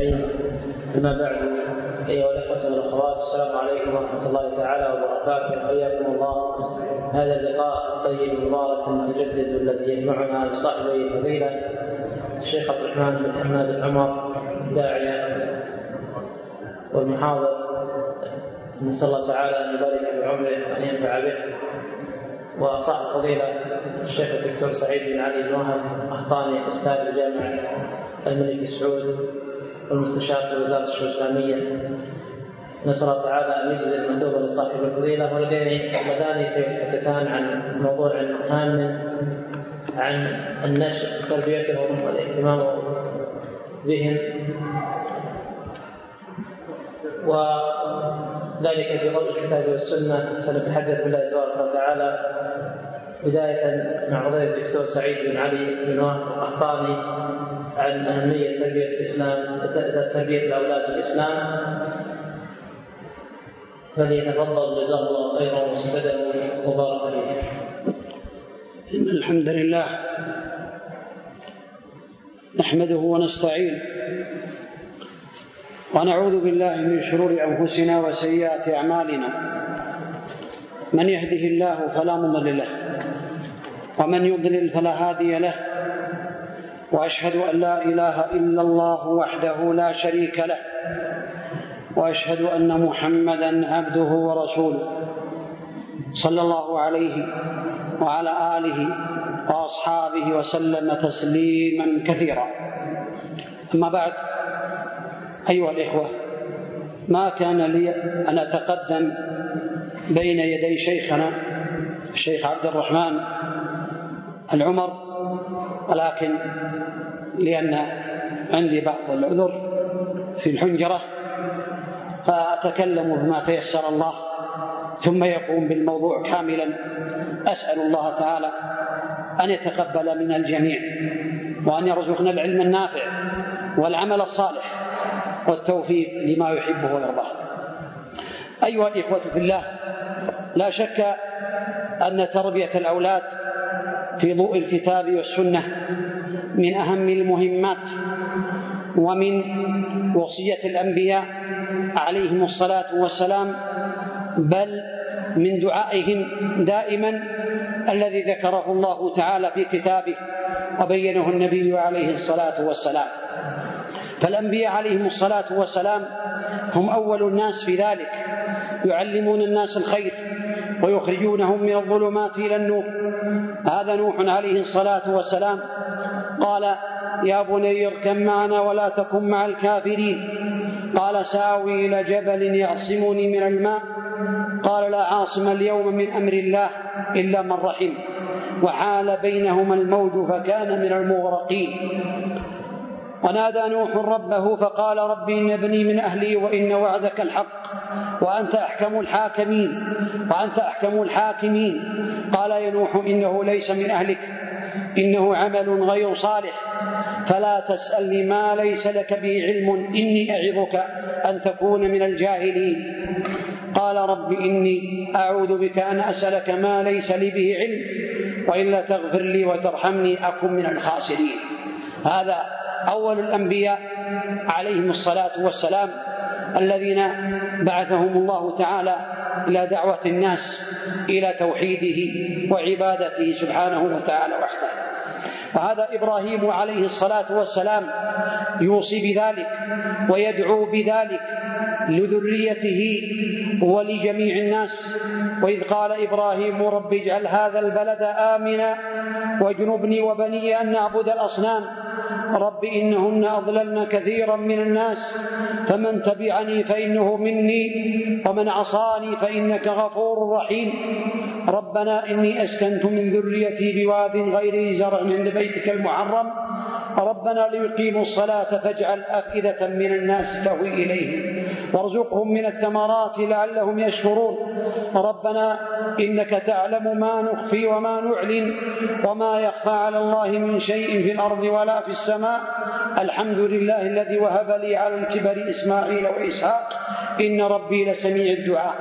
أما بعد أيها الإخوة والأخوات السلام عليكم ورحمة الله تعالى وبركاته. حياكم الله. هذا اللقاء الطيب المبارك المتجدد الذي يجمعنا بصاحبه الفضيلة الشيخ عبد الرحمن بن حماد العمر داعية والمحاضر. نسأل الله تعالى أن يبارك في عمره وأن ينفع به. وصاحب الفضيلة الشيخ الدكتور سعيد بن علي بن وهب أخطأني أستاذ جامعة الملك سعود والمستشار في وزارة الشؤون الإسلامية. نسأل الله تعالى أن يجزي المندوب لصاحب الفضيلة ولديني اللذان سيتحدثان عن موضوع هام عن النشء تربيتهم والاهتمام بهم. وذلك في ضوء الكتاب والسنة. سنتحدث بالله تبارك وتعالى بداية مع فضيلة الدكتور سعيد بن علي بن القحطاني عن أهمية تربية الإسلام تربية الأولاد الإسلام فليتفضل جزاه الله خيرا واستفاده وبارك فيه. إن الحمد لله نحمده ونستعينه ونعوذ بالله من شرور أنفسنا وسيئات أعمالنا. من يهده الله فلا مضل له ومن يضلل فلا هادي له. وأشهد أن لا إله إلا الله وحده لا شريك له وأشهد أن محمدا عبده ورسوله صلى الله عليه وعلى آله وأصحابه وسلم تسليما كثيرا. أما بعد أيها الإخوة ما كان لي أن أتقدم بين يدي شيخنا الشيخ عبد الرحمن العمر ولكن لأن عندي بعض العذر في الحنجرة فأتكلم بما تيسر الله ثم يقوم بالموضوع كاملا. أسأل الله تعالى أن يتقبل من الجميع وأن يرزقنا العلم النافع والعمل الصالح والتوفيق لما يحبه ويرضاه. أيها الإخوة في الله لا شك أن تربية الأولاد في ضوء الكتاب والسنة من أهم المهمات ومن وصية الأنبياء عليهم الصلاة والسلام بل من دعائهم دائما الذي ذكره الله تعالى في كتابه وبينه النبي عليه الصلاة والسلام. فالأنبياء عليهم الصلاة والسلام هم أول الناس في ذلك يعلمون الناس الخير ويخرجونهم من الظلمات إلى النور. هذا نوح عليه الصلاة والسلام. قال يا بني اركب معنا ولا تكن مع الكافرين. قال سآوي إلى جبل يعصمني من الماء. قال لا عاصم اليوم من أمر الله إلا من رحم. وحال بينهما الموج فكان من المغرقين. ونادى نوح ربه فقال رب إن ابني من أهلي وإن وعدك الحق وأنت أحكم الحاكمين وأنت أحكم الحاكمين. قال يا نوح إنه ليس من أهلك إنه عمل غير صالح فلا تسألني ما ليس لك به علم إني أعظك أن تكون من الجاهلين. قال رب إني أعوذ بك أن أسألك ما ليس لي به علم وإلا تغفر لي وترحمني أكن من الخاسرين. هذا أول الأنبياء عليهم الصلاة والسلام الذين بعثهم الله تعالى إلى دعوة الناس إلى توحيده وعبادته سبحانه وتعالى وحده. وهذا إبراهيم عليه الصلاة والسلام يوصي بذلك ويدعو بذلك لذريته ولجميع الناس. وإذ قال إبراهيم رب اجعل هذا البلد آمنا واجنبني وبني أن نعبد الأصنام رب إنهن أضللن كثيرا من الناس فمن تبعني فإنه مني ومن عصاني فإنك غفور رحيم. ربنا إني أسكنت من ذريتي بواد غير زرع عند بيتك المحرم. ربنا ليقيموا الصلاة فاجعل أفئدة من الناس تهوي إليهم. وارزقهم من الثمرات لعلهم يشكرون. ربنا إنك تعلم ما نخفي وما نعلن وما يخفى على الله من شيء في الأرض ولا في السماء. الحمد لله الذي وهب لي على الكبر إسماعيل وإسحاق. إن ربي لسميع الدعاء.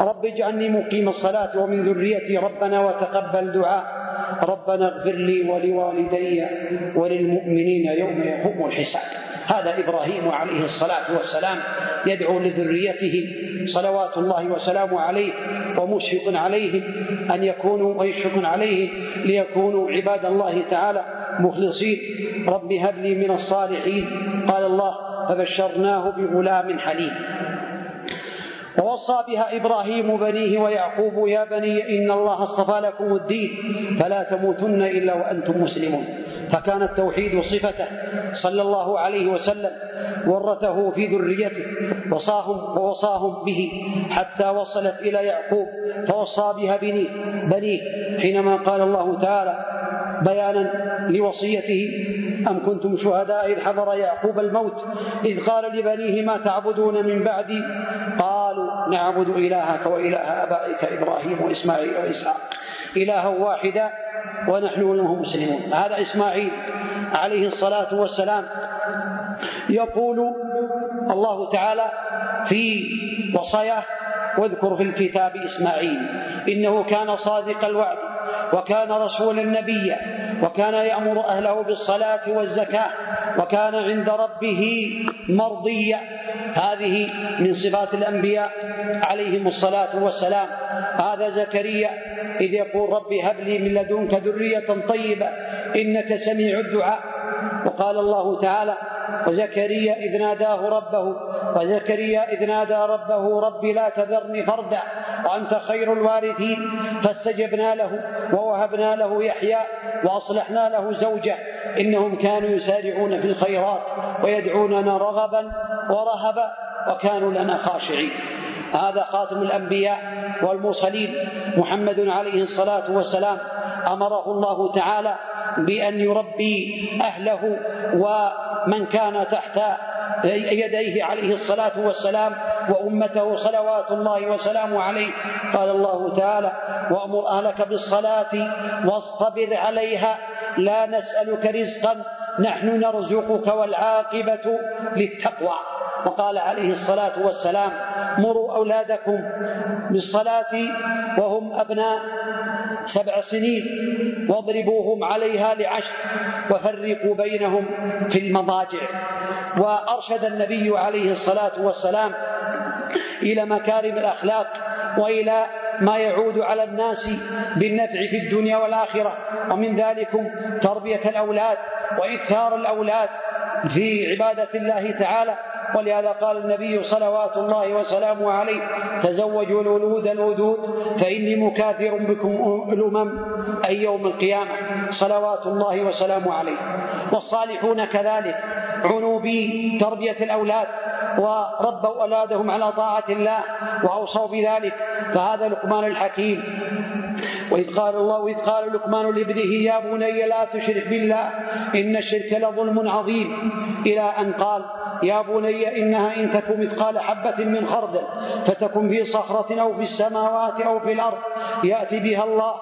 رب اجعلني مقيم الصلاة ومن ذريتي ربنا وتقبل دعاء. ربنا اغفر لي ولوالدي وللمؤمنين يوم يقوم الحساب. هذا إبراهيم عليه الصلاة والسلام يدعو لذريته صلوات الله وسلامه عليه ومشفق عليهم أن يكونوا ويشفق عليهم ليكونوا عباد الله تعالى مخلصين. رب هب لي من الصالحين. قال الله فبشرناه بغلام حليم. ووصى بها إبراهيم بنيه ويعقوب يا بني إن الله اصطفى لكم الدين فلا تموتن إلا وأنتم مسلمون. فكان التوحيد صفته صلى الله عليه وسلم ورثه في ذريته وصاهم ووصاهم به حتى وصلت إلى يعقوب فوصى بها بنيه بنيه حينما قال الله تعالى بيانا لوصيته. أم كنتم شهداء إذ حضر يعقوب الموت إذ قال لبنيه ما تعبدون من بعدي؟ قالوا نعبد إلهك وإله آبائك إبراهيم وإسماعيل وإسحاق. إلها واحدا ونحن له مسلمون. هذا إسماعيل عليه الصلاة والسلام يقول الله تعالى في وصاياه واذكر في الكتاب إسماعيل إنه كان صادق الوعد وكان رسولا نبيا وكان يأمر أهله بالصلاة والزكاة وكان عند ربه مرضيا هذه من صفات الأنبياء عليهم الصلاة والسلام. هذا زكريا إذ يقول رب هب لي من لدنك ذرية طيبة إنك سميع الدعاء. وقال الله تعالى وزكريا إذ ناداه ربه وزكريا إذ نادى ربه رب لا تذرني فردا. وأنت خير الوارثين. فاستجبنا له ووهبنا له يحيى وأصلحنا له زوجه. إنهم كانوا يسارعون في الخيرات ويدعوننا رغبا ورهبا وكانوا لنا خاشعين. هذا خاتم الأنبياء والمرسلين. محمد عليه الصلاة والسلام أمره الله تعالى بأن يربي أهله ومن كان تحت يديه عليه الصلاة والسلام وأمته صلوات الله وسلامه عليه. قال الله تعالى وأمر أهلك بالصلاة واصطبر عليها. لا نسألك رزقا نحن نرزقك والعاقبة للتقوى. وقال عليه الصلاة والسلام مروا أولادكم بالصلاة وهم أبناء سبع سنين واضربوهم عليها لعشر وفرقوا بينهم في المضاجع. وأرشد النبي عليه الصلاة والسلام إلى مكارم الأخلاق وإلى ما يعود على الناس بالنفع في الدنيا والآخرة. ومن ذلكم تربية الأولاد وإكثار الأولاد في عبادة الله تعالى. ولهذا قال النبي صلوات الله وسلامه عليه تزوجوا الولود الودود فإني مكاثر بكم الأمم أي يوم القيامة. صلوات الله وسلامه عليه. والصالحون كذلك عنوا بتربية الأولاد وربوا أولادهم على طاعة الله وأوصوا بذلك فهذا لقمان الحكيم. وإذ قال الله وإذ قال لقمان لابنه يا بني لا تشرك بالله إن الشرك لظلم عظيم. إلى أن قال يا بني إنها إن تك مثقال حبة من خردل فتكن في صخرة أو في السماوات أو في الأرض يأتي بها الله.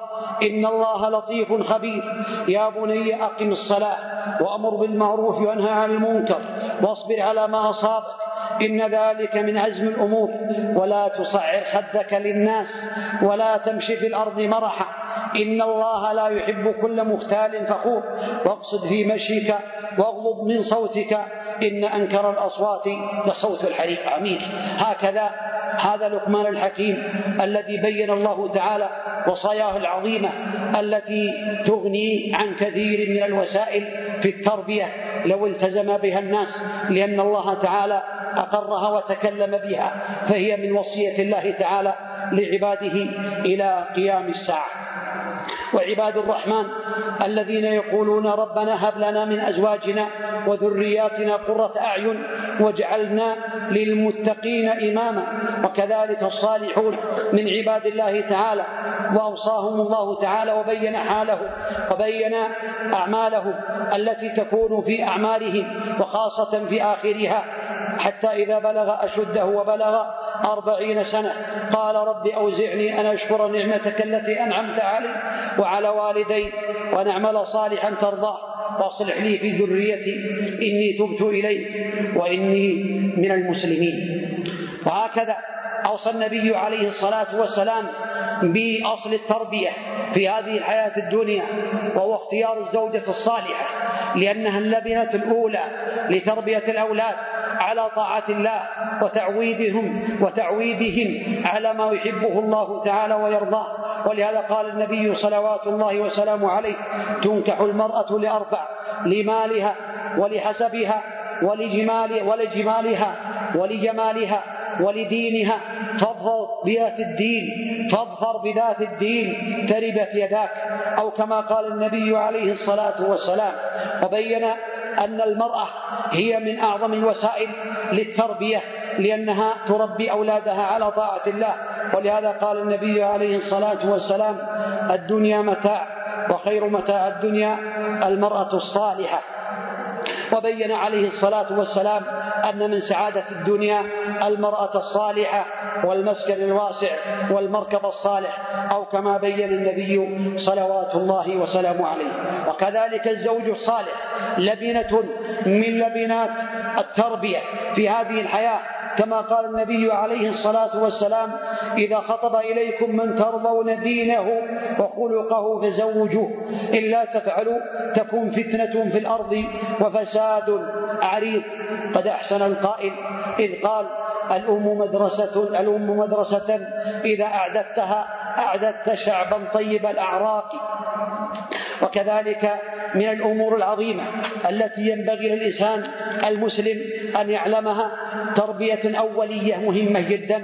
إن الله لطيف خبير. يا بني أقم الصلاة وأمر بالمعروف وانهى عن المنكر واصبر على ما أصابك. إن ذلك من عزم الأمور. ولا تصعر خدك للناس ولا تمشي في الأرض مرحا. إن الله لا يحب كل مختال فخور. واقصد في مشيك واغضب من صوتك. إن أنكر الأصوات لصوت الحريق. عميق هكذا هذا لقمان الحكيم الذي بين الله تعالى وصاياه العظيمة التي تغني عن كثير من الوسائل في التربية. لو التزم بها الناس لأن الله تعالى أقرها وتكلم بها فهي من وصية الله تعالى لعباده إلى قيام الساعة. وعباد الرحمن الذين يقولون ربنا هب لنا من أزواجنا وذرياتنا قرة أعين واجعلنا للمتقين إماما وكذلك الصالحون من عباد الله تعالى وأوصاهم الله تعالى وبين حالهم وبين اعمالهم التي تكون في اعمالهم وخاصة في آخرها حتى إذا بلغ أشده وبلغ أربعين سنة. قال رب أوزعني أن أشكر نعمتك التي أنعمت علي وعلى والدي ونعمل صالحا ترضاه. وأصلح لي في ذريتي. إني تبت إليك وإني من المسلمين. وهكذا أوصى النبي عليه الصلاة والسلام بأصل التربية في هذه الحياة الدنيا وهو اختيار الزوجة الصالحة لأنها اللبنة الأولى لتربية الأولاد. على طاعة الله وتعويدهم وتعويدهم على ما يحبه الله تعالى ويرضاه. ولهذا قال النبي صلوات الله وسلامه عليه تنكح المرأة لأربع لمالها ولحسبها ولجمال ولجمالها ولجمالها ولدينها. فاظفر بذات الدين فاظفر بذات الدين تربت يداك. أو كما قال النبي عليه الصلاة والسلام وبين أن المرأة هي من أعظم الوسائل للتربية لأنها تربي أولادها على طاعة الله. ولهذا قال النبي عليه الصلاة والسلام الدنيا متاع وخير متاع الدنيا المرأة الصالحة. وبين عليه الصلاة والسلام أن من سعادة الدنيا المرأة الصالحة والمسكن الواسع والمركب الصالح أو كما بين النبي صلوات الله وسلامه عليه. وكذلك الزوج الصالح لبنة من لبنات التربية في هذه الحياة. كما قال النبي عليه الصلاة والسلام إذا خطب إليكم من ترضون دينه وخلقه فزوجوه إلا تفعلوا تكون فتنة في الأرض وفساد عريض. قد أحسن القائل إذ قال الأم مدرسة الأم مدرسة إذا أعددتها أعددت شعبا طيب الأعراق. وكذلك من الأمور العظيمة التي ينبغي للإنسان المسلم أن يعلمها تربية أولية مهمة جدا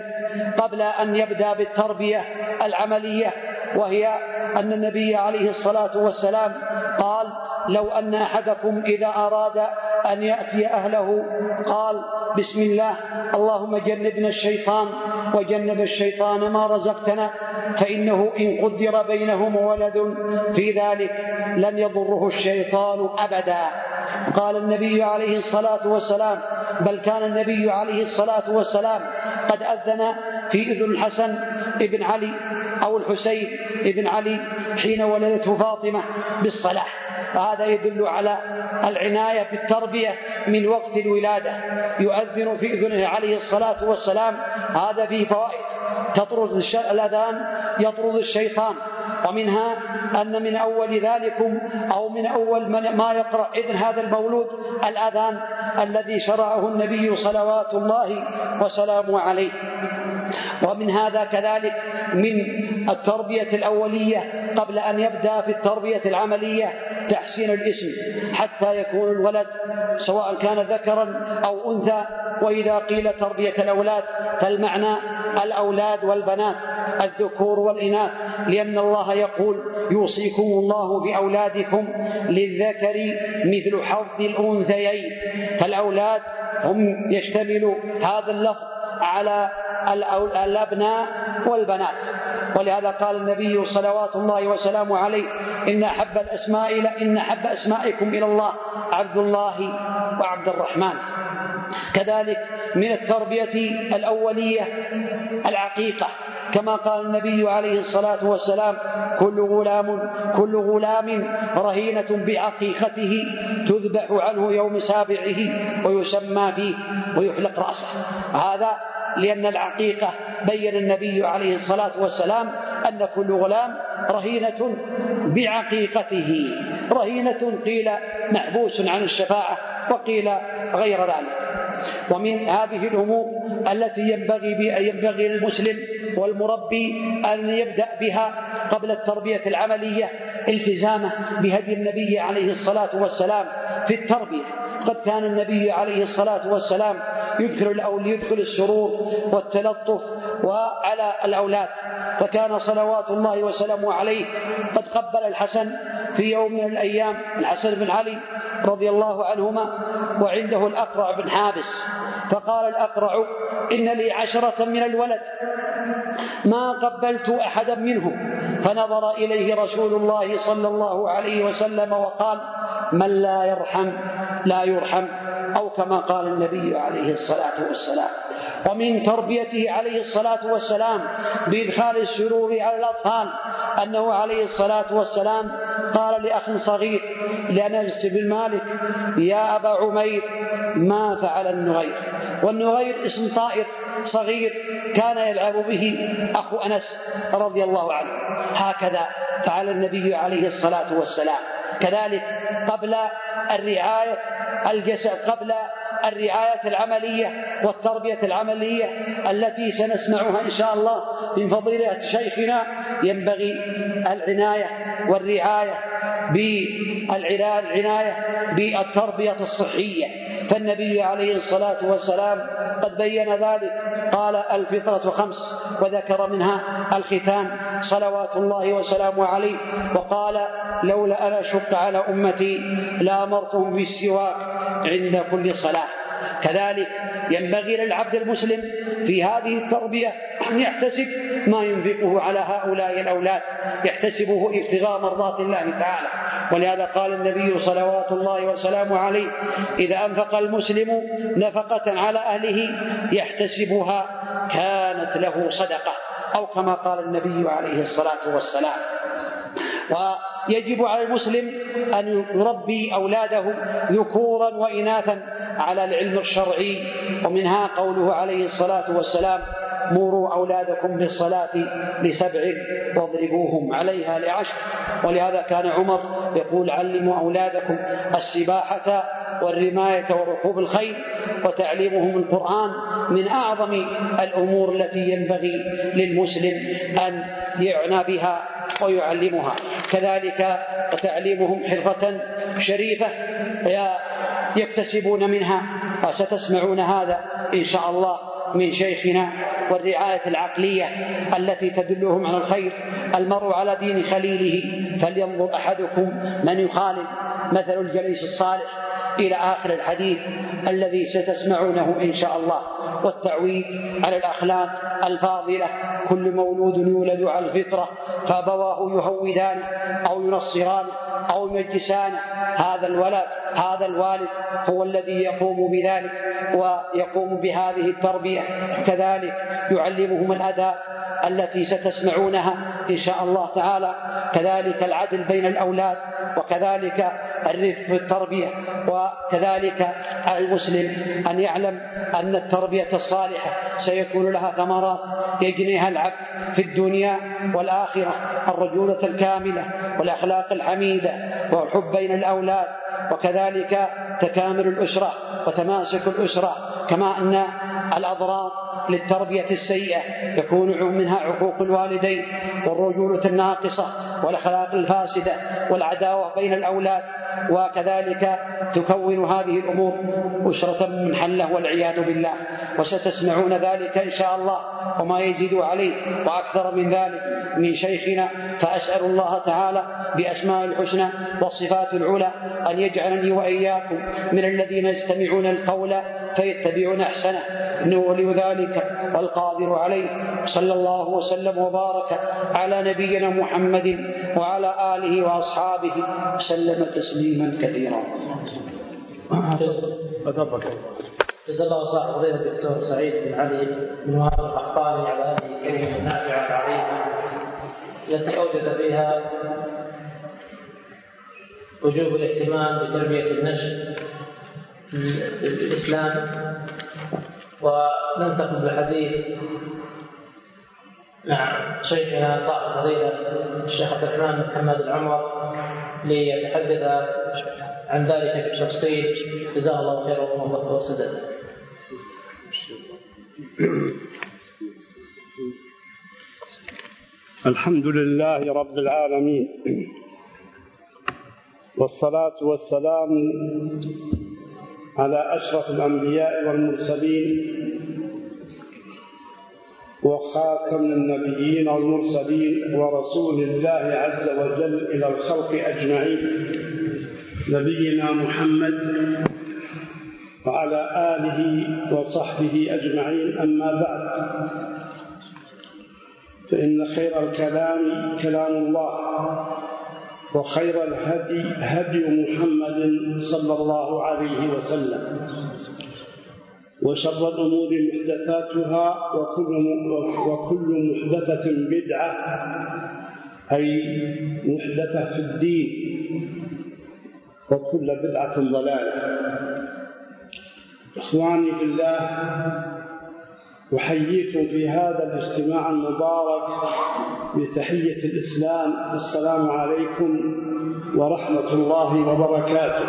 قبل أن يبدأ بالتربية العملية وهي أن النبي عليه الصلاة والسلام قال لو أن أحدكم إذا أراد أن يأتي أهله قال بسم الله اللهم جنبنا الشيطان وجنب الشيطان ما رزقتنا فإنه إن قدر بينهم ولد في ذلك لم يضره الشيطان أبدا. قال النبي عليه الصلاة والسلام بل كان النبي عليه الصلاة والسلام قد أذن في إذن الحسن ابن علي أو الحسين ابن علي حين ولدته فاطمة بالصلاة. فهذا يدل على العناية بالتربية من وقت الولادة. يؤذن في إذنه عليه الصلاة والسلام. هذا فيه فوائد. تطرد الأذان يطرد الشيطان. ومنها أن من أول ذلكم أو من أول ما يقرأ إذن هذا المولود الأذان الذي شرعه النبي صلوات الله وسلامه عليه. ومن هذا كذلك من التربية الأولية قبل أن يبدأ في التربية العملية تحسين الاسم حتى يكون الولد سواء كان ذكرا أو أنثى وإذا قيل تربية الأولاد فالمعنى الأولاد والبنات الذكور والإناث لأن الله يقول يوصيكم الله بأولادكم للذكر مثل حظ الأنثيين فالأولاد هم يشتمل هذا اللفظ على الأبناء والبنات. ولهذا قال النبي صلوات الله وسلامه عليه إن أحب الأسماء إن أحب أسمائكم إلى الله عبد الله وعبد الرحمن. كذلك من التربية الأولية العقيقة. كما قال النبي عليه الصلاة والسلام كل غلام كل غلام رهينة بعقيقته تذبح عنه يوم سابعه ويسمى فيه ويحلق رأسه. هذا لأن العقيقة بين النبي عليه الصلاة والسلام أن كل غلام رهينة بعقيقته. رهينة قيل محبوس عن الشفاعة وقيل غير ذلك. ومن هذه الأمور التي ينبغي ينبغي للمسلم والمربي أن يبدأ بها قبل التربية العملية التزامه بهدي النبي عليه الصلاة والسلام في التربية. قد كان النبي عليه الصلاة والسلام يدخل يدخل السرور والتلطف وعلى الأولاد فكان صلوات الله وسلامه عليه قد قبل الحسن في يوم من الأيام الحسن بن علي رضي الله عنهما وعنده الأقرع بن حابس فقال الأقرع إن لي عشرة من الولد. ما قبلت أحدا منهم فنظر إليه رسول الله صلى الله عليه وسلم وقال من لا يرحم لا يرحم. أو كما قال النبي عليه الصلاة والسلام. ومن تربيته عليه الصلاة والسلام بإدخال السرور على الأطفال أنه عليه الصلاة والسلام قال لأخ صغير لأنس بن مالك يا أبا عمير ما فعل النغير. والنغير اسم طائر. صغير كان يلعب به أخو أنس رضي الله عنه. هكذا فعل النبي عليه الصلاة والسلام. كذلك قبل الرعاية الجسد قبل الرعاية العملية والتربية العملية التي سنسمعها إن شاء الله من فضيلة شيخنا ينبغي العناية والرعاية بالعناية بالتربية الصحية. فالنبي عليه الصلاة والسلام قد بين ذلك. قال الفطرة خمس وذكر منها الختان صلوات الله وسلامه عليه. وقال لولا أن أشق على أمتي لأمرتهم بالسواك عند كل صلاة. كذلك ينبغي للعبد المسلم في هذه التربية أن يحتسب ما ينفقه على هؤلاء الأولاد يحتسبه ابتغاء مرضات الله تعالى. ولهذا قال النبي صلوات الله وسلامه عليه إذا أنفق المسلم نفقة على أهله يحتسبها كانت له صدقة. أو كما قال النبي عليه الصلاة والسلام. ويجب على المسلم أن يربي أولاده ذكورا وإناثا على العلم الشرعي ومنها قوله عليه الصلاة والسلام مروا أولادكم بالصلاة لسبع واضربوهم عليها لعشر. ولهذا كان عمر يقول علموا أولادكم السباحة والرماية وركوب الخيل وتعليمهم القرآن من أعظم الأمور التي ينبغي للمسلم أن يعنى بها ويعلمها. كذلك وتعليمهم حرفة شريفة يكتسبون منها وستسمعون هذا إن شاء الله من شيخنا والرعاية العقلية التي تدلهم على الخير المرء على دين خليله فلينظر أحدكم من يخالف مثل الجليس الصالح. إلى آخر الحديث الذي ستسمعونه إن شاء الله والتعويد على الأخلاق الفاضلة كل مولود يولد على الفطرة فأبواه يهودان أو ينصران أو يمجسان هذا الولد هذا الوالد هو الذي يقوم بذلك ويقوم بهذه التربية كذلك يعلمهم الأداء التي ستسمعونها إن شاء الله تعالى. كذلك العدل بين الأولاد وكذلك الرفق في التربية وكذلك على المسلم أن يعلم أن التربية الصالحة سيكون لها ثمرات يجنيها العبد في الدنيا والآخرة. الرجولة الكاملة والأخلاق الحميدة والحب بين الأولاد وكذلك تكامل الأسرة وتماسك الأسرة كما أن الأضرار للتربية السيئة. يكون منها عقوق الوالدين والرجولة الناقصة والأخلاق الفاسدة والعداوة بين الأولاد. وكذلك تكون هذه الأمور أسرة منحلة والعياذ بالله. وستسمعون ذلك إن شاء الله وما يزيد عليه وأكثر من ذلك من شيخنا. فأسأل الله تعالى بأسماء الحسنى والصفات العلى أن يجعلني وإياكم من الذين يستمعون القول فيتبعون أحسنه. إنه ولي ذلك والقادر عليه. صلى الله وسلم وبارك على نبينا محمد وعلى آله وأصحابه. وسلم تسليما كثيرا. جزا الله صاحب فضيلة الدكتور سعيد بن علي بن وهاب القحطاني على هذه الكلمة النافعة العظيمة. التي أوجز فيها وجوب الاهتمام بتربية النشء في الإسلام. وننتقل بالحديث مع شيخنا صاحب الفضيلة الشيخ عبد الرحمن بن محمد العمر ليتحدث عن ذلك بالتفصيل جزاه الله خيرا ووفقه وسدد. الحمد لله رب العالمين والصلاة والسلام على أشرف الأنبياء والمرسلين وخاتم النبيين والمرسلين ورسول الله عز وجل إلى الخلق أجمعين. نبينا محمد وعلى آله وصحبه أجمعين. أما بعد فإن خير الكلام كلام الله. وخير الهدي هدي محمد صلى الله عليه وسلم. وشر الأمور محدثاتها وكل وكل محدثة بدعة أي محدثة في الدين وكل بدعة ضلالة. إخواني في الله أحييكم في هذا الاجتماع المبارك بتحية الإسلام. السلام عليكم ورحمة الله وبركاته.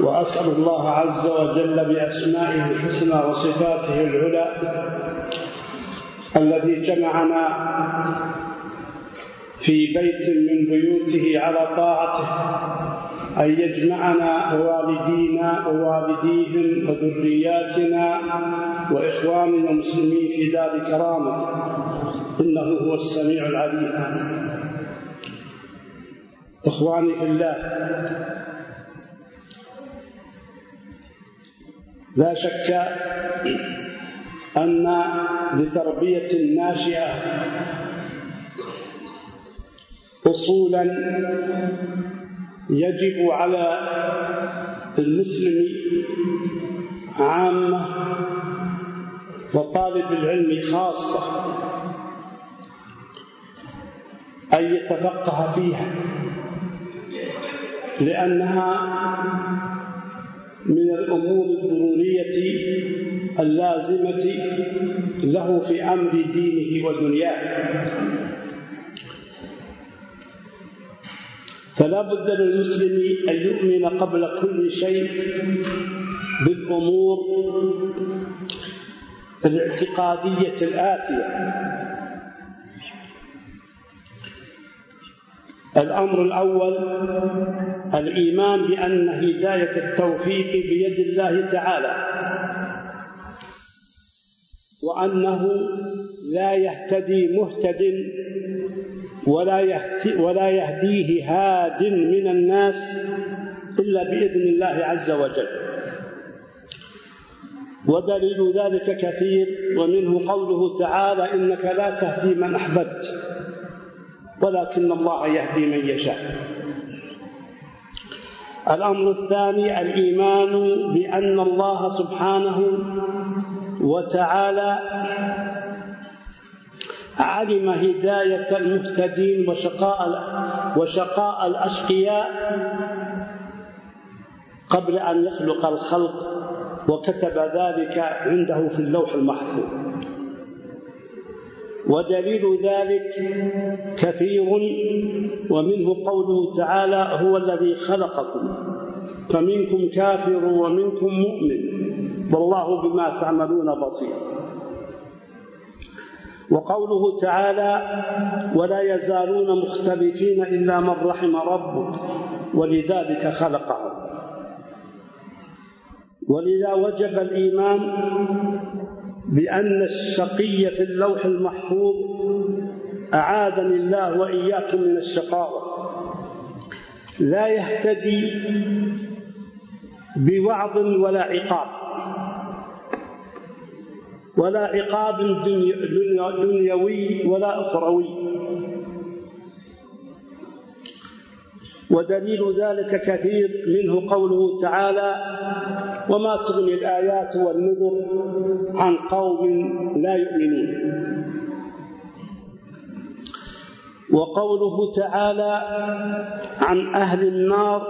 وأسأل الله عز وجل بأسمائه الحسنى وصفاته العلى الذي جمعنا في بيت من بيوته على طاعته أن يجمعنا ووالدينا ووالديهم وذرياتنا وإخواننا المسلمين في دار كرامة. إنه هو السميع العليم. إخواني في الله لا شك أن لتربية الناشئة أصولا يجب على المسلم عامة وطالب العلم خاصة أن يتفقه فيها لأنها من الأمور الضرورية اللازمة له في أمر دينه ودنياه. فلا بد للمسلم أن يؤمن قبل كل شيء بالأمور الاعتقادية الآتية. الأمر الأول الإيمان بأن هداية التوفيق بيد الله تعالى وأنه لا يهتدي مهتد ولا يهدي ولا يهديه هاد من الناس إلا بإذن الله عز وجل. ودليل ذلك كثير ومنه قوله تعالى إنك لا تهدي من أحببت ولكن الله يهدي من يشاء. الأمر الثاني الإيمان بأن الله سبحانه وتعالى علم هداية المهتدين وشقاء وشقاء الأشقياء قبل أن يخلق الخلق وكتب ذلك عنده في اللوح المحفوظ. ودليل ذلك كثير ومنه قوله تعالى هو الذي خلقكم فمنكم كافر ومنكم مؤمن. والله بما تعملون بصير. وقوله تعالى ولا يزالون مختلفين إلا من رحم ربك ولذلك خلقهم. ولذا وجب الإيمان بأن الشقي في اللوح المحفوظ أعاذني الله وإياكم من الشقاوة. لا يهتدي بوعظ ولا عقاب. ولا عقاب دنيوي ولا أخروي. ودليل ذلك كثير منه قوله تعالى وما تغني الآيات والنذر عن قوم لا يؤمنون. وقوله تعالى عن أهل النار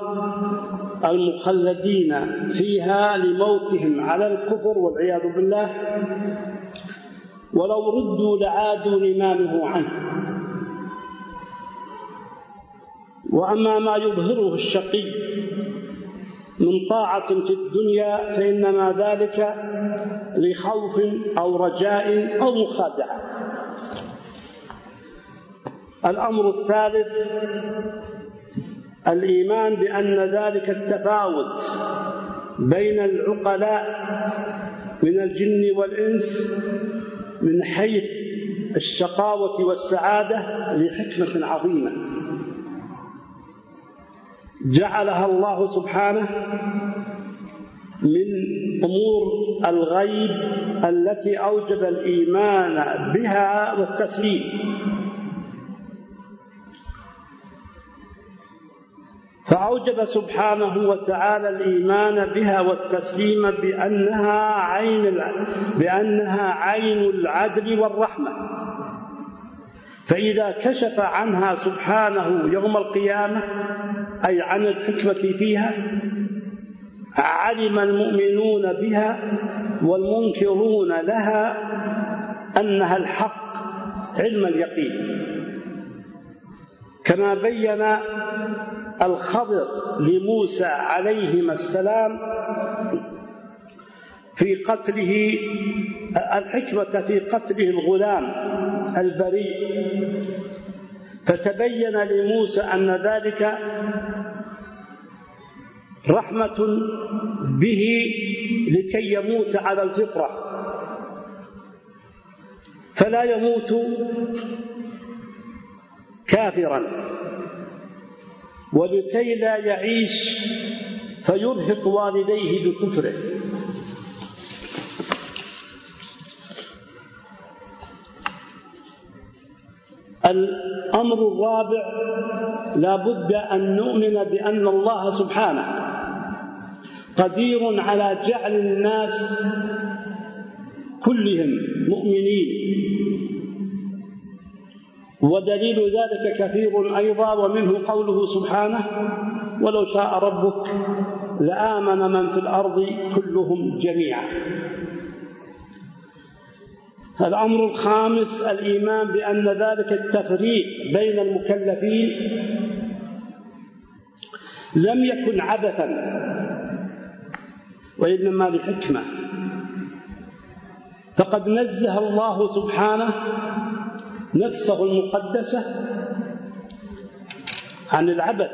المخلدين فيها لموتهم على الكفر والعياذ بالله. ولو ردوا لعادوا لما عنه. وأما ما يظهره الشقي من طاعة في الدنيا فإنما ذلك لخوف أو رجاء أو مخادعة. الأمر الثالث الإيمان بأن ذلك التفاوت بين العقلاء من الجن والإنس من حيث الشقاوة والسعادة لحكمه عظيمة. جعلها الله سبحانه من أمور الغيب التي أوجب الإيمان بها والتسليم. فأوجب سبحانه وتعالى الإيمان بها والتسليم بأنها عين بأنها عين العدل والرحمة. فإذا كشف عنها سبحانه يوم القيامة أي عن الحكمة فيها علم المؤمنون بها والمنكرون لها أنها الحق علم اليقين. كما بين الخضر لموسى عليهما السلام في قتله الحكمة في قتله الغلام البريء. فتبين لموسى أن ذلك رحمة به لكي يموت على الفطرة. فلا يموت كافرا. ولكي لا يعيش فيرهق والديه بكفره. الأمر الرابع لا بد أن نؤمن بأن الله سبحانه قدير على جعل الناس كلهم مؤمنين. ودليل ذلك كثير أيضا ومنه قوله سبحانه ولو شاء ربك لآمن من في الأرض كلهم جميعا. الأمر الخامس الإيمان بأن ذلك التفريق بين المكلفين لم يكن عبثا. وإنما لحكمة فقد نزه الله سبحانه نفسه المقدسة عن العبث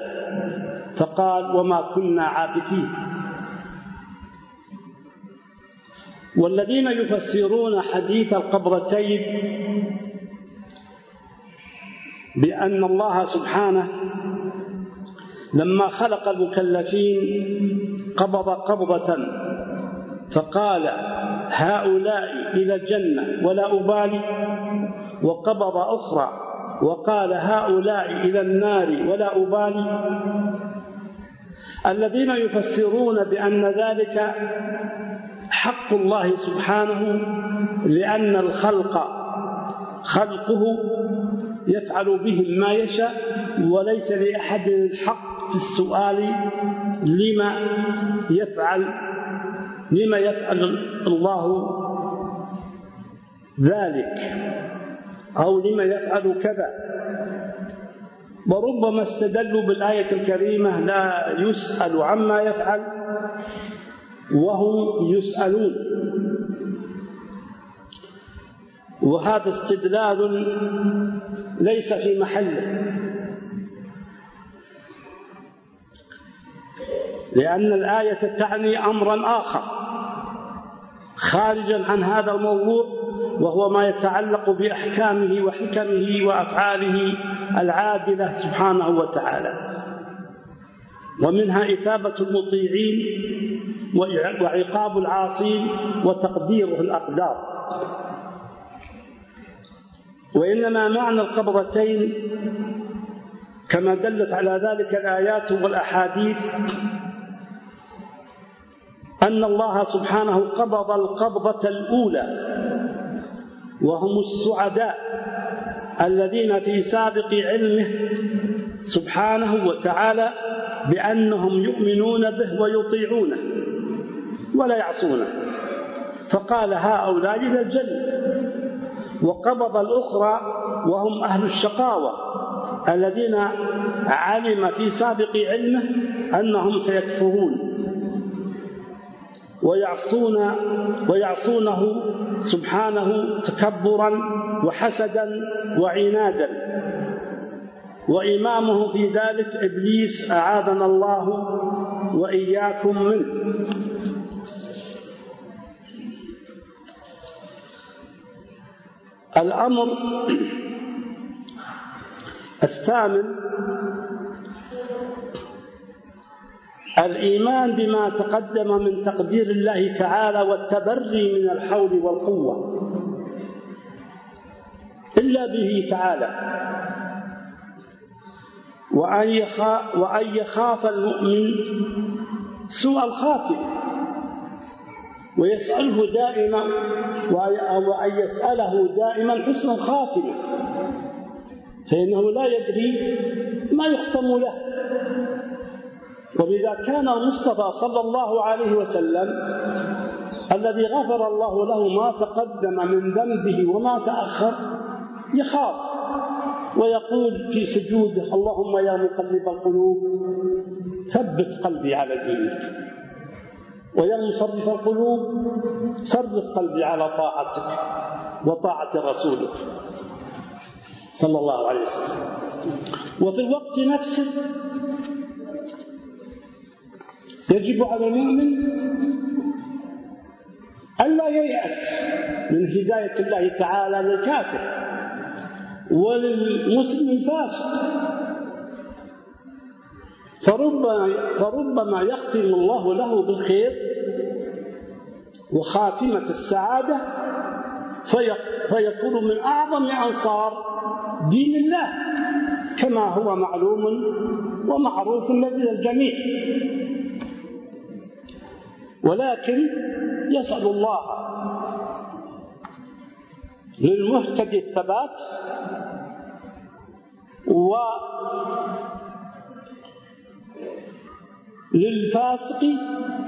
فقال وما كنا عابثين والذين يفسرون حديث القبرتين بأن الله سبحانه لما خلق المكلفين قبض قبضة فقال هؤلاء إلى الجنة ولا أبالي. وقبض أخرى وقال هؤلاء إلى النار ولا أبالي. الذين يفسرون بأن ذلك حق الله سبحانه لأن الخلق خلقه يفعل بهم ما يشاء وليس لأحد الحق في السؤال لما يفعل لما يفعل الله ذلك. أو لما يفعل كذا. وربما استدلوا بالآية الكريمة لا يسأل عما يفعل وهم يسألون. وهذا استدلال ليس في محله. لأن الآية تعني أمرا آخر خارجا عن هذا الموضوع. وهو ما يتعلق بأحكامه وحكمه وأفعاله العادلة سبحانه وتعالى. ومنها إثابة المطيعين وعقاب العاصين وتقديره الأقدار. وإنما معنى القبضتين كما دلت على ذلك الآيات والأحاديث أن الله سبحانه قبض القبضة الأولى وهم السعداء الذين في سابق علمه سبحانه وتعالى بأنهم يؤمنون به ويطيعونه ولا يعصونه. فقال هؤلاء إلى الجنة وقبض الأخرى وهم أهل الشقاوة الذين علم في سابق علمه أنهم سيكفرون. ويعصون ويعصونه سبحانه تكبرا وحسدا وعنادا. وإمامه في ذلك إبليس أعاذنا الله وإياكم منه. الأمر الثامن الإيمان بما تقدم من تقدير الله تعالى والتبري من الحول والقوة. إلا به تعالى. وأن يخاف, وأن يخاف المؤمن سوء الخاتمة ويسأله دائما وأن يسأله دائما حسن الخاتمة فإنه لا يدري ما يختم له. ولذا كان المصطفى صلى الله عليه وسلم الذي غفر الله له ما تقدم من ذنبه وما تأخر يخاف ويقول في سجوده اللهم يا مقلب القلوب ثبت قلبي على دينك. ويا مصرف القلوب صرف قلبي على طاعتك وطاعة رسولك. صلى الله عليه وسلم. وفي الوقت نفسه يجب على المؤمن ألا ييأس من هداية الله تعالى للكافر وللمسلم الفاسق. فربما فربما يختم الله له بالخير وخاتمة السعادة فيكون من أعظم أنصار دين الله كما هو معلوم ومعروف لدى الجميع. ولكن يسأل الله للمهتدي الثبات و للفاسق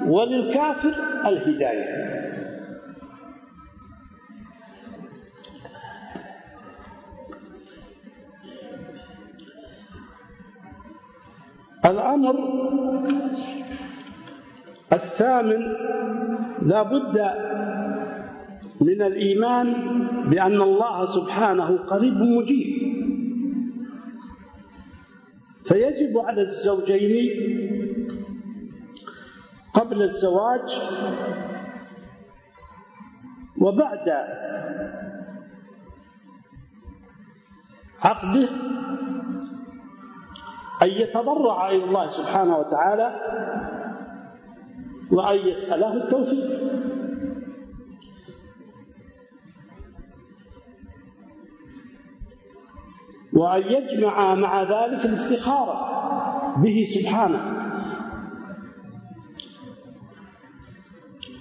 وللكافر الهداية. الأمر الثامن لا بد من الإيمان بأن الله سبحانه قريب مجيب. فيجب على الزوجين قبل الزواج وبعد عقده أن يتضرع إلى الله سبحانه وتعالى وأن يسأله التوفيق. وأن يجمع مع ذلك الاستخارة به سبحانه.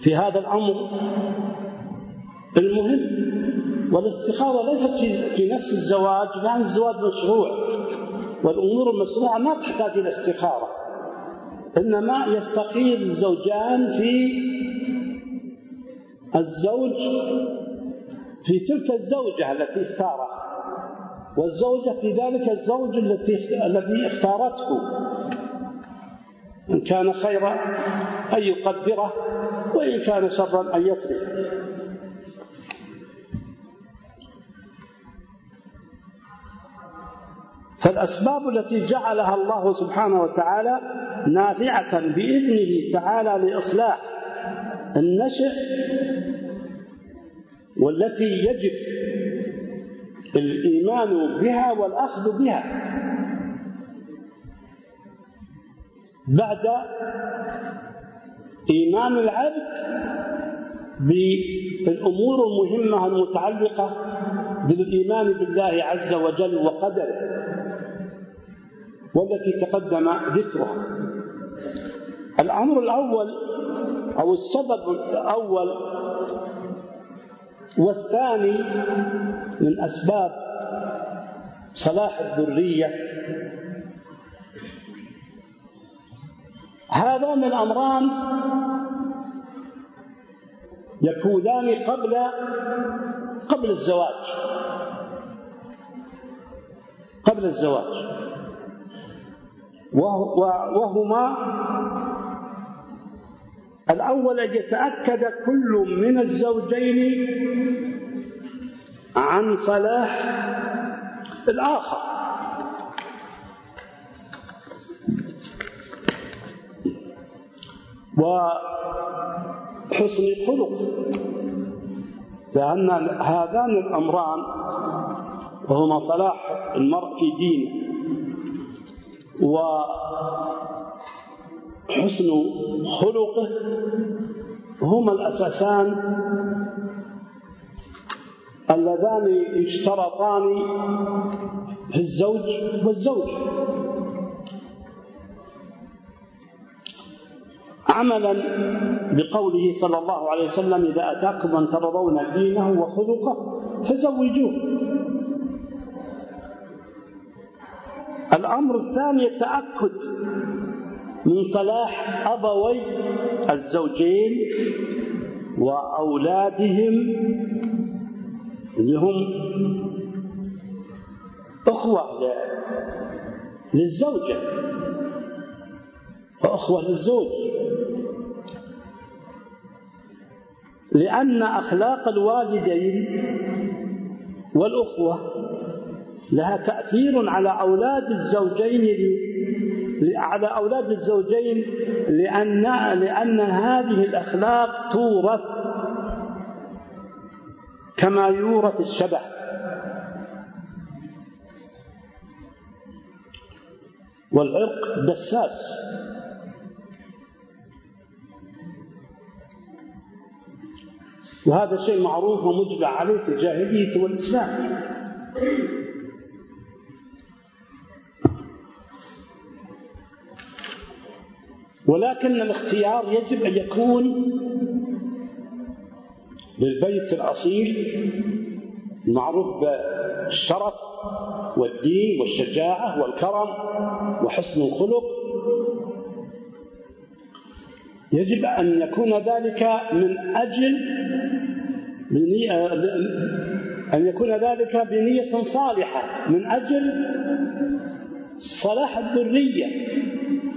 في هذا الأمر المهم والاستخارة ليست في نفس الزواج لأن الزواج مشروع والأمور المشروعة ما تحتاج إلى استخارة. إنما يستخير الزوجان في الزوج في تلك الزوجة التي اختارها والزوجة في ذلك الزوج التي الذي اختارته. إن كان خيرا أن يقدره وإن كان شرا أن يصرف فالأسباب التي جعلها الله سبحانه وتعالى نافعة بإذنه تعالى لإصلاح النشء والتي يجب الإيمان بها والأخذ بها. بعد إيمان العبد بالأمور المهمة المتعلقة بالإيمان بالله عز وجل وقدره. والتي تقدم ذكرها. الأمر الأول أو السبب الأول والثاني من أسباب صلاح الذرية. هذان الأمران يكونان قبل قبل الزواج. قبل الزواج. وهما الأول أن يتأكد كل من الزوجين عن صلاح الآخر. وحسن الخلق لأن هذان الأمران وهما صلاح المرء في دينه. وحسن خلقه هما الأساسان اللذان يشترطان في الزوج والزوج. عملا بقوله صلى الله عليه وسلم إذا أتاكم من ترضون دينه وخلقه فزوجوه. الأمر الثاني التأكد من صلاح أبوي الزوجين وأولادهم اللي هم أخوة للزوجة وأخوة للزوج. لأن أخلاق الوالدين والأخوة لها تأثير على أولاد الزوجين على أولاد الزوجين لأن لأن هذه الأخلاق تورث كما يورث الشبه والعرق دساس. وهذا شيء معروف ومجمع عليه في الجاهلية والإسلام. ولكن الاختيار يجب أن يكون للبيت الأصيل المعروف بالشرف والدين والشجاعة والكرم وحسن الخلق. يجب أن يكون ذلك من أجل أن يكون ذلك بنية صالحة من أجل صلاح الذرية.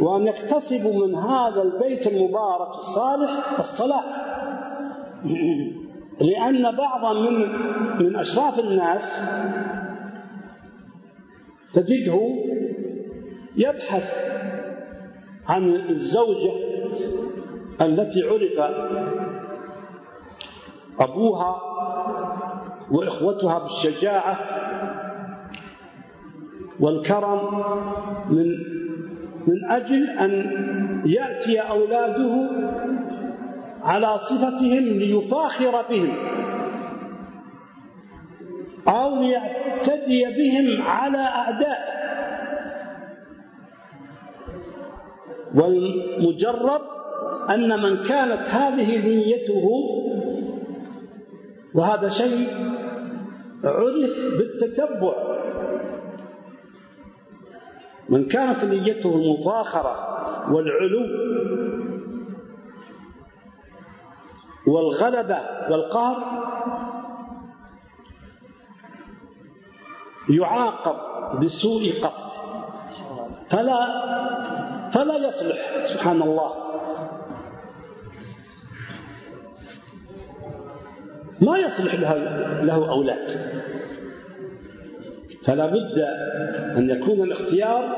وأن يكتسبوا من هذا البيت المبارك الصالح الصلاح. لأن بعضا من من أشراف الناس تجده يبحث عن الزوجة التي عرف أبوها وإخوتها بالشجاعة والكرم من من أجل أن يأتي أولاده على صفتهم ليفاخر بهم أو يعتدي بهم على أعداء. والمجرب أن من كانت هذه نيته وهذا شيء عرف بالتتبع من كانت نيته المفاخرة والعلو والغلبة والقهر يعاقب بسوء قصد. فلا فلا يصلح سبحان الله ما يصلح له, له أولاد. فلا بد أن يكون الاختيار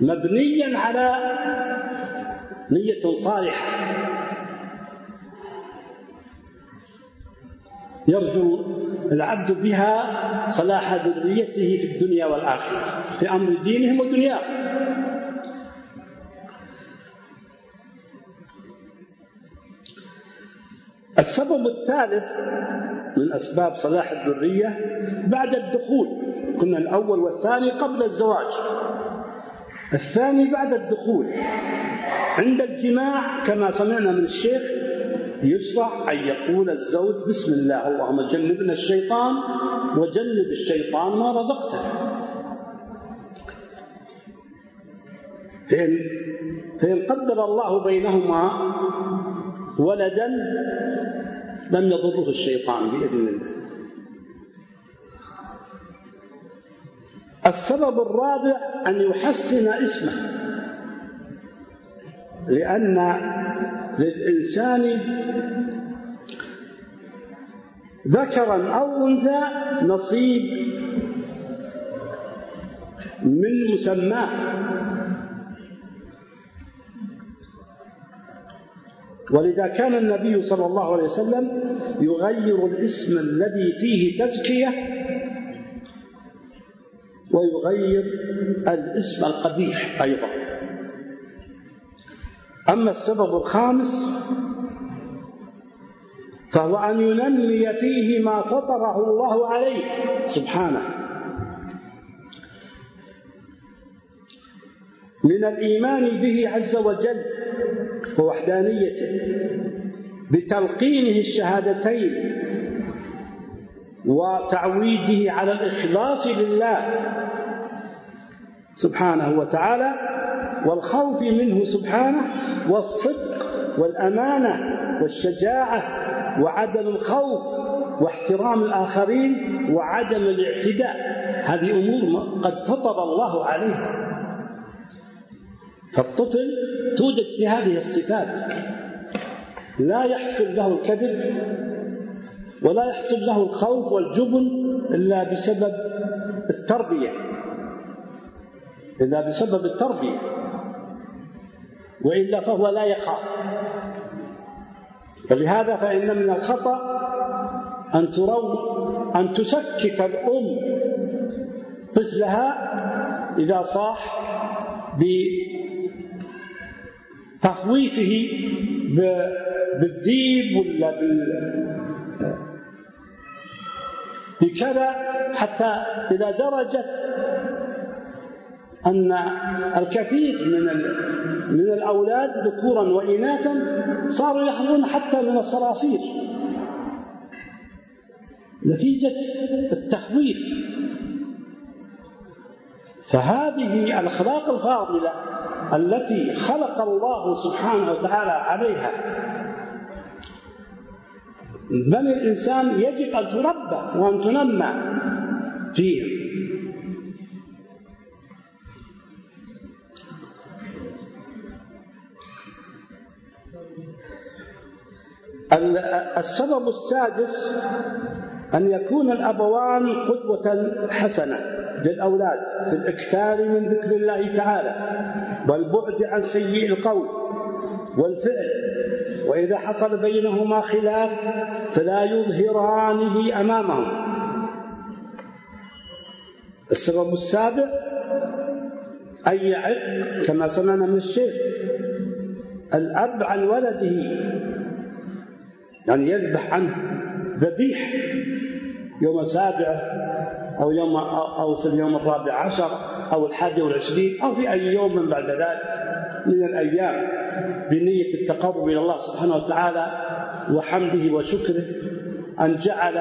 مبنيا على نية صالحة. يرجو العبد بها صلاح ذريته في الدنيا والآخرة في أمر دينهم ودنياهم السبب الثالث من أسباب صلاح الذرية بعد الدخول. كنا الأول والثاني قبل الزواج. الثاني بعد الدخول. عند الجماع كما سمعنا من الشيخ يشرع أن يقول الزوج بسم الله اللهم جنبنا الشيطان وجنب الشيطان ما رزقتنا فإن, فإن قدر الله بينهما ولدا لم يضره الشيطان بإذن الله. السبب الرابع أن يحسن اسمه لأن للإنسان ذكرا أو أنثى نصيب من مسماه. ولذا كان النبي صلى الله عليه وسلم يغير الاسم الذي فيه تزكية ويغير الاسم القبيح أيضا. أما السبب الخامس فهو أن ينمي فيه ما فطره الله عليه. سبحانه. من الإيمان به عز وجل ووحدانيته بتلقينه الشهادتين وتعويده على الإخلاص لله سبحانه وتعالى والخوف منه سبحانه والصدق والأمانة والشجاعة وعدم الخوف واحترام الآخرين وعدم الاعتداء. هذه أمور قد فطر الله عليها. فالطفل توجد في هذه الصفات. لا يحصل له الكذب ولا يحصل له الخوف والجبن إلا بسبب التربية. إلا بسبب التربية. وإلا فهو لا يخاف. فلهذا فإن من الخطأ أن ترو أن تسكت الأم طفلها إذا صاح بتخويفه بالذيب ولا بكذا حتى إلى درجة أن الكثير من من الأولاد ذكورا وإناثا صاروا يحظون حتى من الصراصير. نتيجة التخويف. فهذه الأخلاق الفاضلة التي خلق الله سبحانه وتعالى عليها. بني الإنسان يجب أن تربى وأن تنمى فيهم السبب السادس أن يكون الأبوان قدوة حسنة. للأولاد في الإكثار من ذكر الله تعالى والبعد عن سيء القول والفعل. وإذا حصل بينهما خلاف فلا يظهرانه أمامهم. السبب السابع أن يعق كما سمعنا من الشيخ الأب عن ولده يعني يذبح عنه ذبيح يوم السابع أو يوم أو في اليوم الرابع عشر أو الحادي والعشرين أو في أي يوم من بعد ذلك من الأيام بنية التقرب إلى الله سبحانه وتعالى وحمده وشكره أن جعل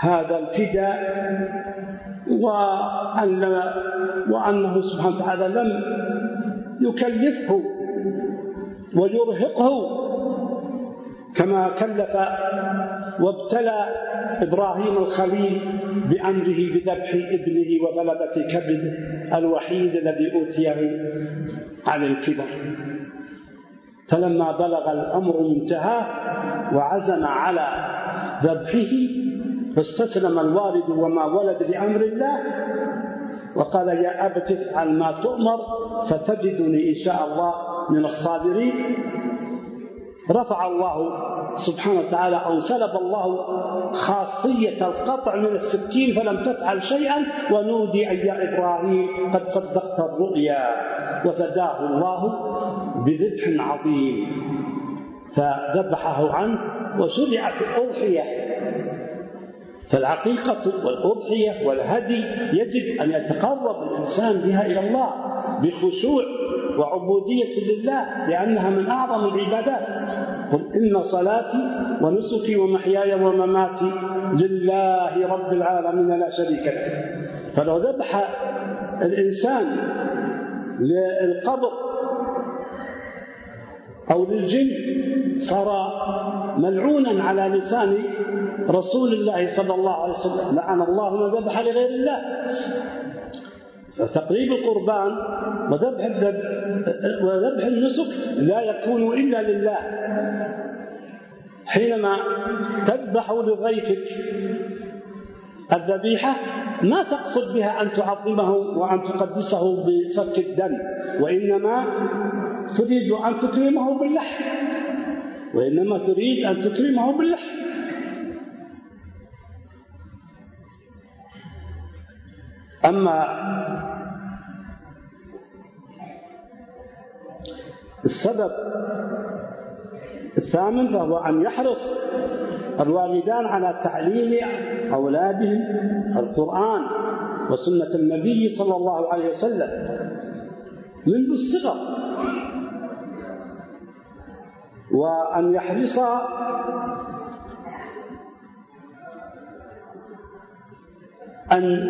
هذا الفداء وأن وأنه سبحانه وتعالى لم يكلفه ويرهقه كما كلف وابتلى إبراهيم الخليل بأمره بذبح ابنه وغلبه كبده الوحيد الذي اوتيه على الكبر. فلما بلغ الأمر منتهاه وعزم على ذبحه فاستسلم الوالد وما ولد لأمر الله وقال يا ابت افعل ما تؤمر ستجدني إن شاء الله من الصابرين. رفع الله سبحانه وتعالى أو سلب الله خاصية القطع من السكين فلم تفعل شيئا ونودي أن يا إبراهيم قد صدقت الرؤيا وفداه الله بذبح عظيم. فذبحه عنه وشرعت الأضحية فالعقيقة والأضحية والهدي يجب أن يتقرب الإنسان بها إلى الله بخشوع وعبودية لله لأنها من أعظم العبادات. قل إن صلاتي ونسكي ومحياي ومماتي لله رب العالمين لا شريك له. فلو ذبح الإنسان للقبر أو للجن صار ملعونا على لسان رسول الله صلى الله عليه وسلم. لعن الله من ذبح لغير الله. فتقريب القربان وذبح وذبح النسك لا يكون إلا لله. حينما تذبح لضيفك الذبيحة ما تقصد بها أن تعظمه وأن تقدسه بسفك الدم وإنما تريد أن تكرمه باللحم وإنما تريد أن تكرمه باللحم. أما السبب الثامن فهو أن يحرص الوالدان على تعليم أولادهم القرآن وسنة النبي صلى الله عليه وسلم منذ الصغر. وأن يحرص أن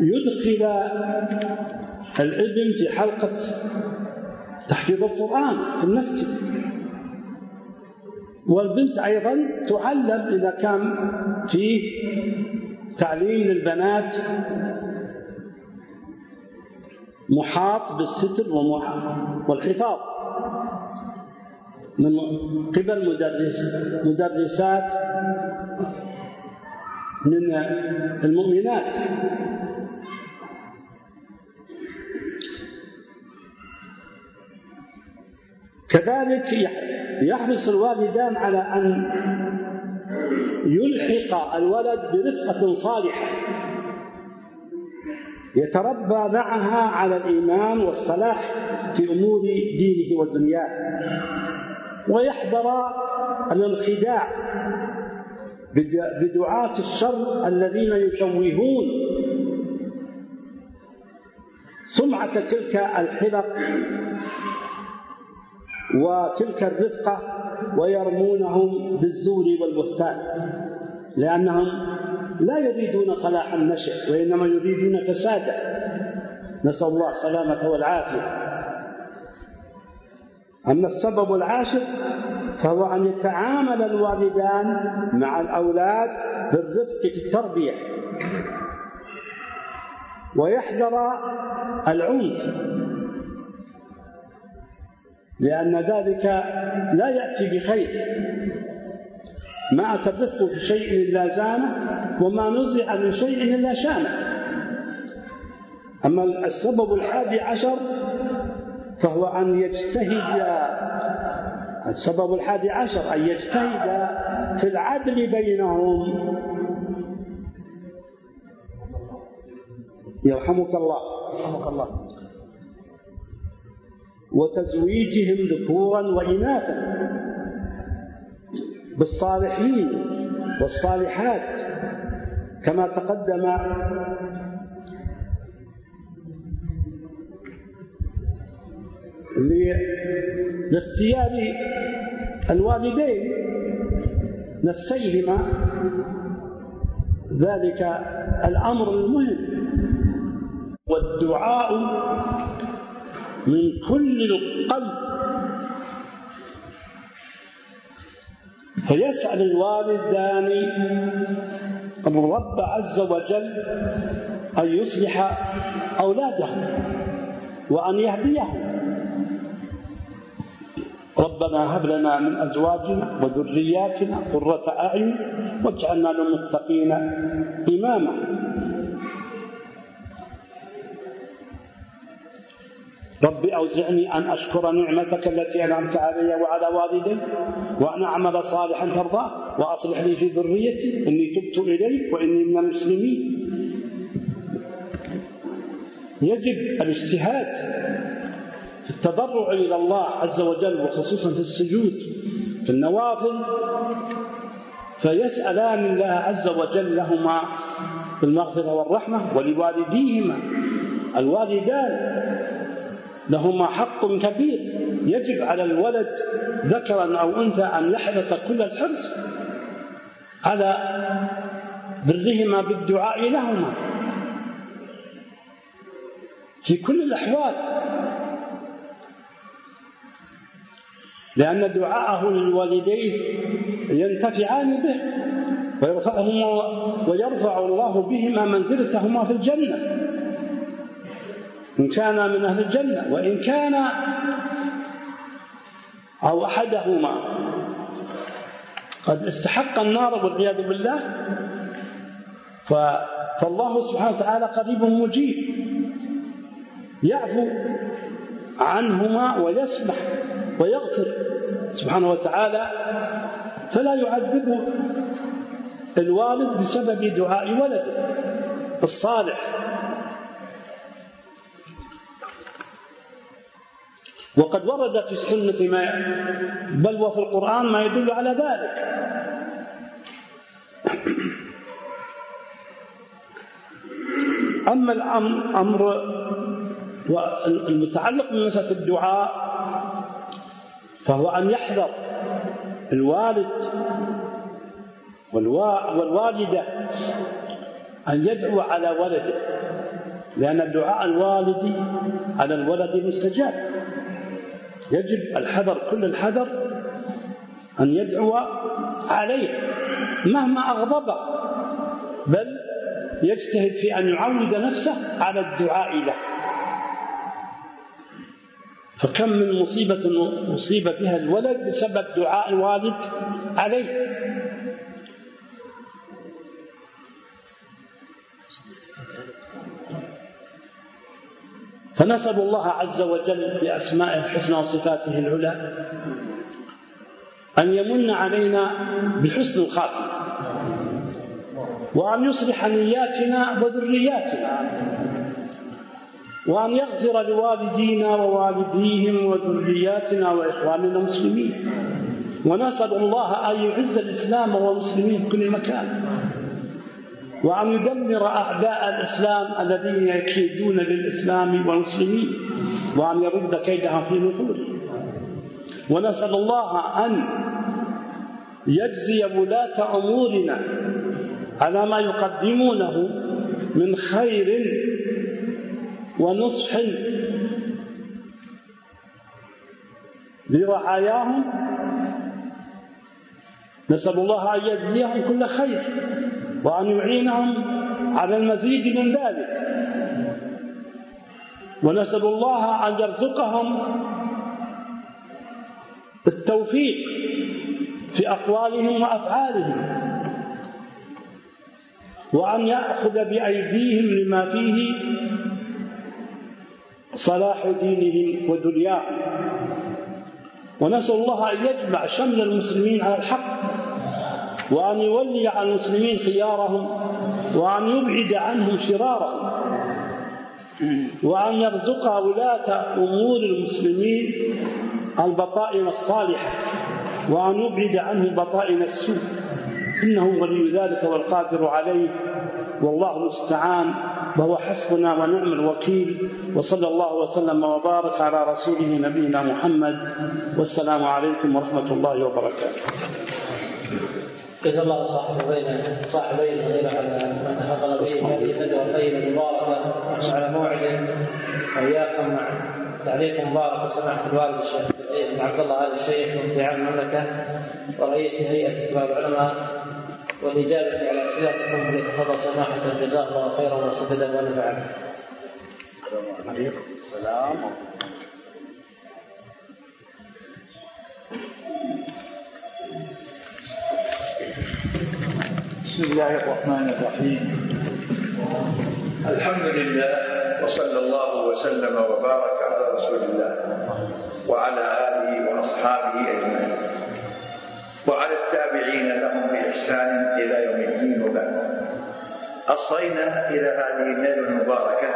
يدخل الابن في حلقة تحفيظ القرآن في المسجد. والبنت أيضا تعلم إذا كان فيه تعليم للبنات محاط بالستر والحفاظ. من قبل مدرس مدرسات من المؤمنات. كذلك يحرص الوالدان على أن يلحق الولد برفقة صالحة. يتربى معها على الإيمان والصلاح في أمور دينه ودنياه. ويحذر الانخداع بدعاة الشر الذين يشوهون. سمعة تلك الحلق وتلك الرفقة ويرمونهم بالزور والبهتان لأنهم لا يريدون صلاح النشء وإنما يريدون فساده. نسأل الله السلامة والعافية. أما السبب العاشر فهو أن يتعامل الوالدان مع الأولاد بالرفق في التربية. ويحذر العنف. لأن ذلك لا يأتي بخير. ما أتى الرفق في شيء إلا زانه وما نزع من شيء إلا شانه. أما السبب الحادي عشر فهو أن يجتهد السبب الحادي عشر أن يجتهد في العدل بينهم. يرحمك الله. يرحمك الله. وتزويجهم ذكورا وإناثا. بالصالحين والصالحات كما تقدم لاختيار الوالدين نفسيهما. ذلك الأمر المهم. والدعاء من كل القلب. فيسأل الوالدان الرب عز وجل أن يصلح أولادهم وأن يهديهم. ربنا هب لنا من أزواجنا وذرياتنا قرة أعين واجعلنا للمتقين إماما. رب أوزعني أن أشكر نعمتك التي أنعمت علي وعلى والدي وأن أعمل صالحا ترضاه وأصلح لي في ذريتي. إني تبت إليك وإني من المسلمين. يجب الاجتهاد في التضرع إلى الله عز وجل وخصوصا في السجود في النوافل فيسألان الله عز وجل لهما بالمغفرة والرحمة ولوالديهما. الوالدان لهما حق كبير يجب على الولد ذكرا أو أنثى أن يحرص كل الحرص على برهما بالدعاء لهما. في كل الأحوال لأن دعاءه للوالدين ينتفعان به ويرفعهما ويرفع الله بهما منزلتهما في الجنة. إن كان من أهل الجنة وإن كان أو أحدهما قد استحق النار والعياذ بالله فالله سبحانه وتعالى قريب مجيب يعفو عنهما ويسمح ويغفر سبحانه وتعالى فلا يعذبه الوالد بسبب دعاء ولده الصالح. وقد ورد في السنة ما بل وفي القرآن ما يدل على ذلك. أما الأمر المتعلق بمسألة الدعاء فهو أن يحذر الوالد والوالدة أن يدعو على ولده لأن دعاء الوالد على الولد مستجاب. يجب الحذر كل الحذر أن يدعو عليه مهما أغضبه بل يجتهد في أن يعود نفسه على الدعاء له. فكم من مصيبة مصيبة بها الولد بسبب دعاء الوالد عليه؟ فنسأل الله عز وجل بأسمائه الحسنى وصفاته العلى أن يمن علينا بحسن الخاتمة وأن يصلح نياتنا وذرياتنا. وأن يغفر لوالدينا ووالديهم وذرياتنا وإخواننا المسلمين. ونسأل الله أن يعز الإسلام والمسلمين في كل مكان. وأن يدمر أعداء الإسلام الذين يكيدون للإسلام والمسلمين. وأن يرد كيدهم في نحورهم ونسأل الله أن يجزي ولاة أمورنا على ما يقدمونه من خير ونصح لرعاياهم نسأل الله أن يجزيهم كل خير وأن يعينهم على المزيد من ذلك. ونسأل الله أن يرزقهم التوفيق في أقوالهم وأفعالهم وأن يأخذ بأيديهم لما فيه صلاح دينهم ودنياهم. ونسأل الله أن يجمع شمل المسلمين على الحق وأن يولي على المسلمين خيارهم وأن يبعد عنهم شرارهم وأن يرزق ولاة أمور المسلمين البطائن الصالحة وأن يبعد عنهم بطائن السوء. إنه ولي ذلك والقادر عليه. والله المستعان وهو حسبنا ونعم الوكيل وصلى الله وسلم وبارك على رسوله نبينا محمد والسلام عليكم ورحمة الله وبركاته. جزا الله صاحبين صاحبي الفضيلة على ما تفضل به هذه الندوة الطيبة المباركة على موعد وإياكم مع تعليق مبارك وسماحة الوالد الشيخ بن عبد الله آل الشيخ مفتي عام المملكة ورئيس هيئة كبار العلماء. والإجابة على أسئلتكم فليتفضل سماحة جزاه الله خيرا وسددا ونفعا. عليكم السلام. بسم الله الرحمن الرحيم. الحمد لله وصلى الله وسلم وبارك على رسول الله وعلى آله وأصحابه أجمعين. وعلى التابعين لهم باحسان إلى يوم الدين وبعد. اصينا إلى هذه الليلة المباركة.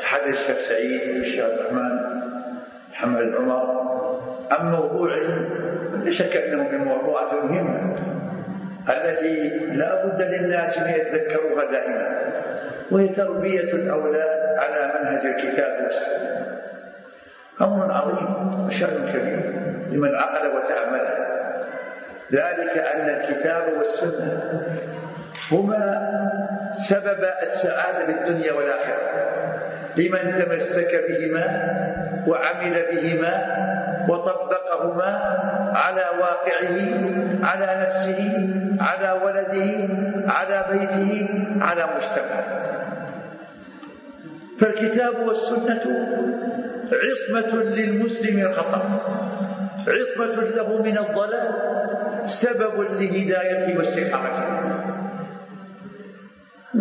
تحدث السعيد الشيخ الرحمن محمد العمر عن موضوع لا شك أنه من الموضوعات المهمه التي لا بد للناس أن يتذكروها دائما وهي تربية الأولاد على منهج الكتاب والسنة. أمر عظيم وشأن كبير لمن عقل وتامل ذلك أن الكتاب والسنة هما سبب السعادة في الدنيا والآخرة. لمن تمسك بهما وعمل بهما وطبقهما على واقعه على نفسه على ولده على بيته على مجتمعه فالكتاب والسنة عصمة للمسلم الخطأ عصمة له من الضلال سبب لهدايته واستقامته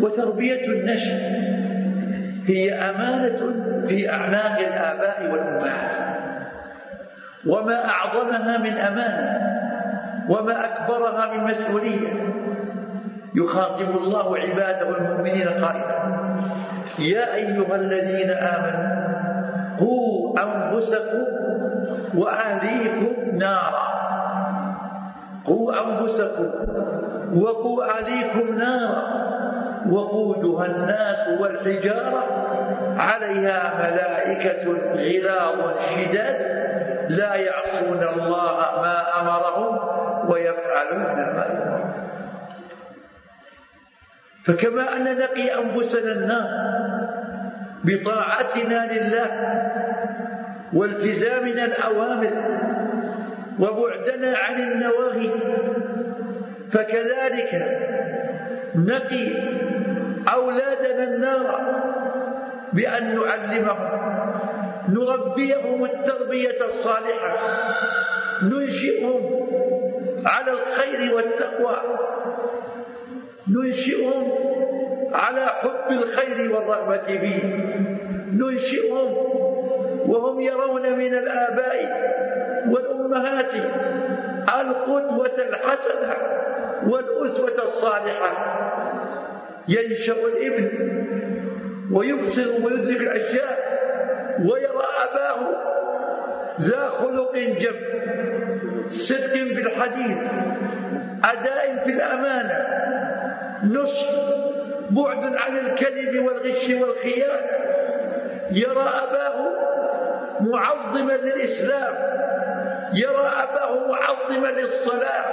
وتربية النشء هي أمانة في أعناق الآباء والأمهات. وما أعظمها من أمانة وما أكبرها من مسؤولية يخاطب الله عباده المؤمنين قائلا يا أيها الذين آمنوا قوا أنفسكم وأهليكم نارا. قوا أنفسكم وقوا أهليكم نارا وقودها الناس والحجارة. عليها ملائكة غلاظ شداد. لا يعصون الله ما أمرهم ويفعلون ما يؤمرون. فكما أن نقي أنفسنا النار بطاعتنا لله والتزامنا الأوامر وبعدنا عن النواهي. فكذلك نقي أولادنا النار بأن نعلمهم نربيهم التربية الصالحة ننشئهم على الخير والتقوى ننشئهم على حب الخير والرغبة فيه ننشئهم وهم يرون من الآباء والأمهات القدوة الحسنة والأسوة الصالحة. ينشأ الإبن ويبصر ويدرك الأشياء ويرى أباه ذا خلق جم. صدق في الحديث أداء في الأمانة نصح بعد عن الكذب والغش والخيانة. يرى أباه معظما للإسلام يرى أباه معظما للصلاة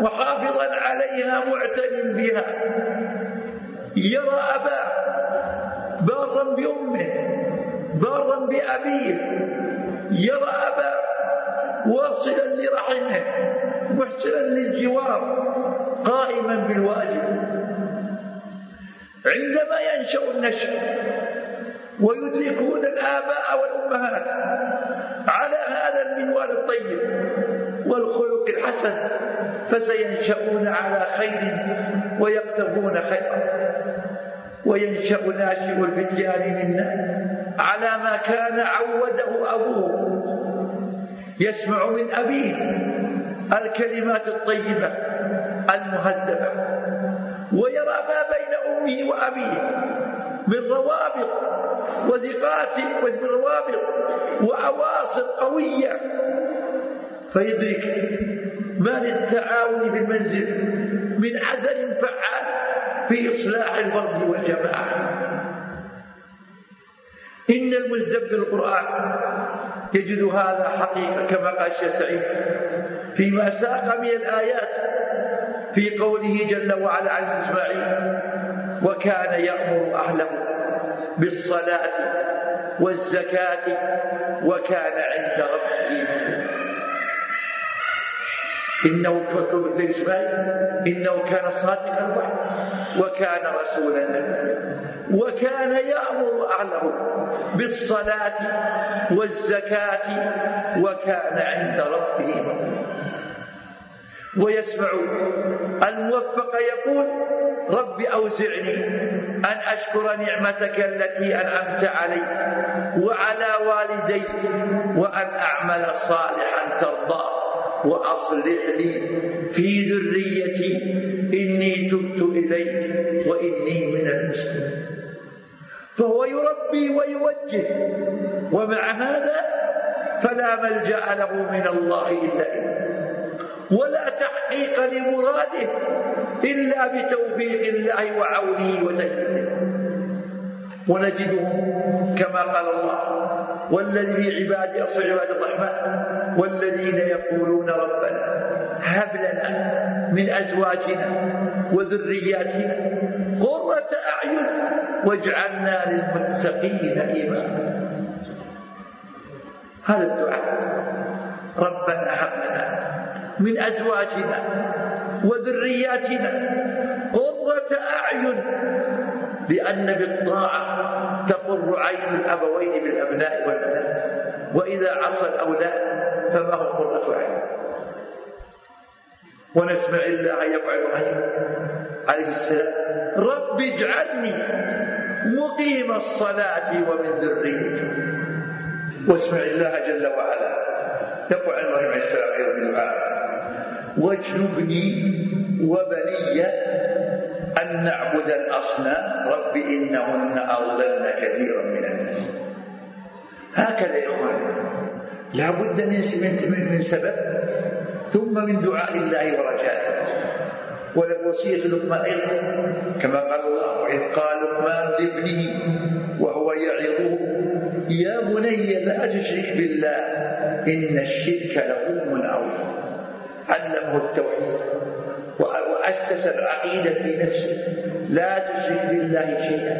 محافظا عليها معتن بها. يرى أباه بارا بأمه بارا بأبيه. يرى أباه واصلا لرحمه محسنا للجوار قائما بالواجب. عندما ينشأ النشأ ويدركون الآباء والأمهات على هذا المنوال الطيب والخلق الحسن فسينشأون على خير ويقتفون خيرا. وينشأ ناشئ الفتيان منا على ما كان عوده أبوه. يسمع من أبيه الكلمات الطيبة المهذبة ويرى ما بين أمه وأبيه. من روابط وثقات وروابط وأواصر قوية. فيدرك ما للتعاون في المنزل من عدل فعال في إصلاح الفرد والجماعة. إن الملزم في القرآن يجد هذا حقيقة كما قال الشيخ سعيد فيما ساق من الآيات في قوله جل وعلا عن إسماعيل وكان يأمر أهله بالصلاة والزكاة وكان عند ربه إنه كفر إسماعيل إنه كان صادق الوحي وكان رسولا وكان يأمر أهله بالصلاة والزكاة وكان عند ربه ويسمع. الموفق يقول رب أوزعني أن أشكر نعمتك التي أنعمت علي وعلى والدي وأن أعمل صالحا ترضاه وأصلح لي في ذريتي. إني تبت إليك وإني من المسلمين. فهو يربي ويوجه ومع هذا فلا ملجأ له من الله إلا إليه. ولا تحقيق لمراده إلا بتوفيق الله وعونه وتجده ونجدهم كما قال الله والذي في عباد أصل عباد الرحمن والذين يقولون ربنا هب لنا من أزواجنا وذرياتنا قرة أعين واجعلنا للمتقين إماما. هذا الدعاء. ربنا هب لنا من أزواجنا وذرياتنا قرة أعين لأن بالطاعة تقر عين الأبوين بالأبناء والبنات وإذا عصى الأولاد فما هو قرة عين؟ ونسمع الله يفعل عليه السلام. رب اجعلني مقيم الصلاة ومن ذريتي. واسمع الله جل وعلا. يقول إبراهيم عليه السلام أيضا واجنبني وبني أن نعبد الأصنام. رب إنهن أضللن كثيرا من الناس. هكذا يا إخوان لا بد من من سبب ثم من دعاء الله ورجائه ولوصية لقمان كما قال الله إذ قال لقمان لابنه وهو يعظه يا بني لا تشرك بالله إن الشرك لظلم عظيم. علمه التوحيد وأسس العقيدة في نفسه. لا تشرك بالله شيئا.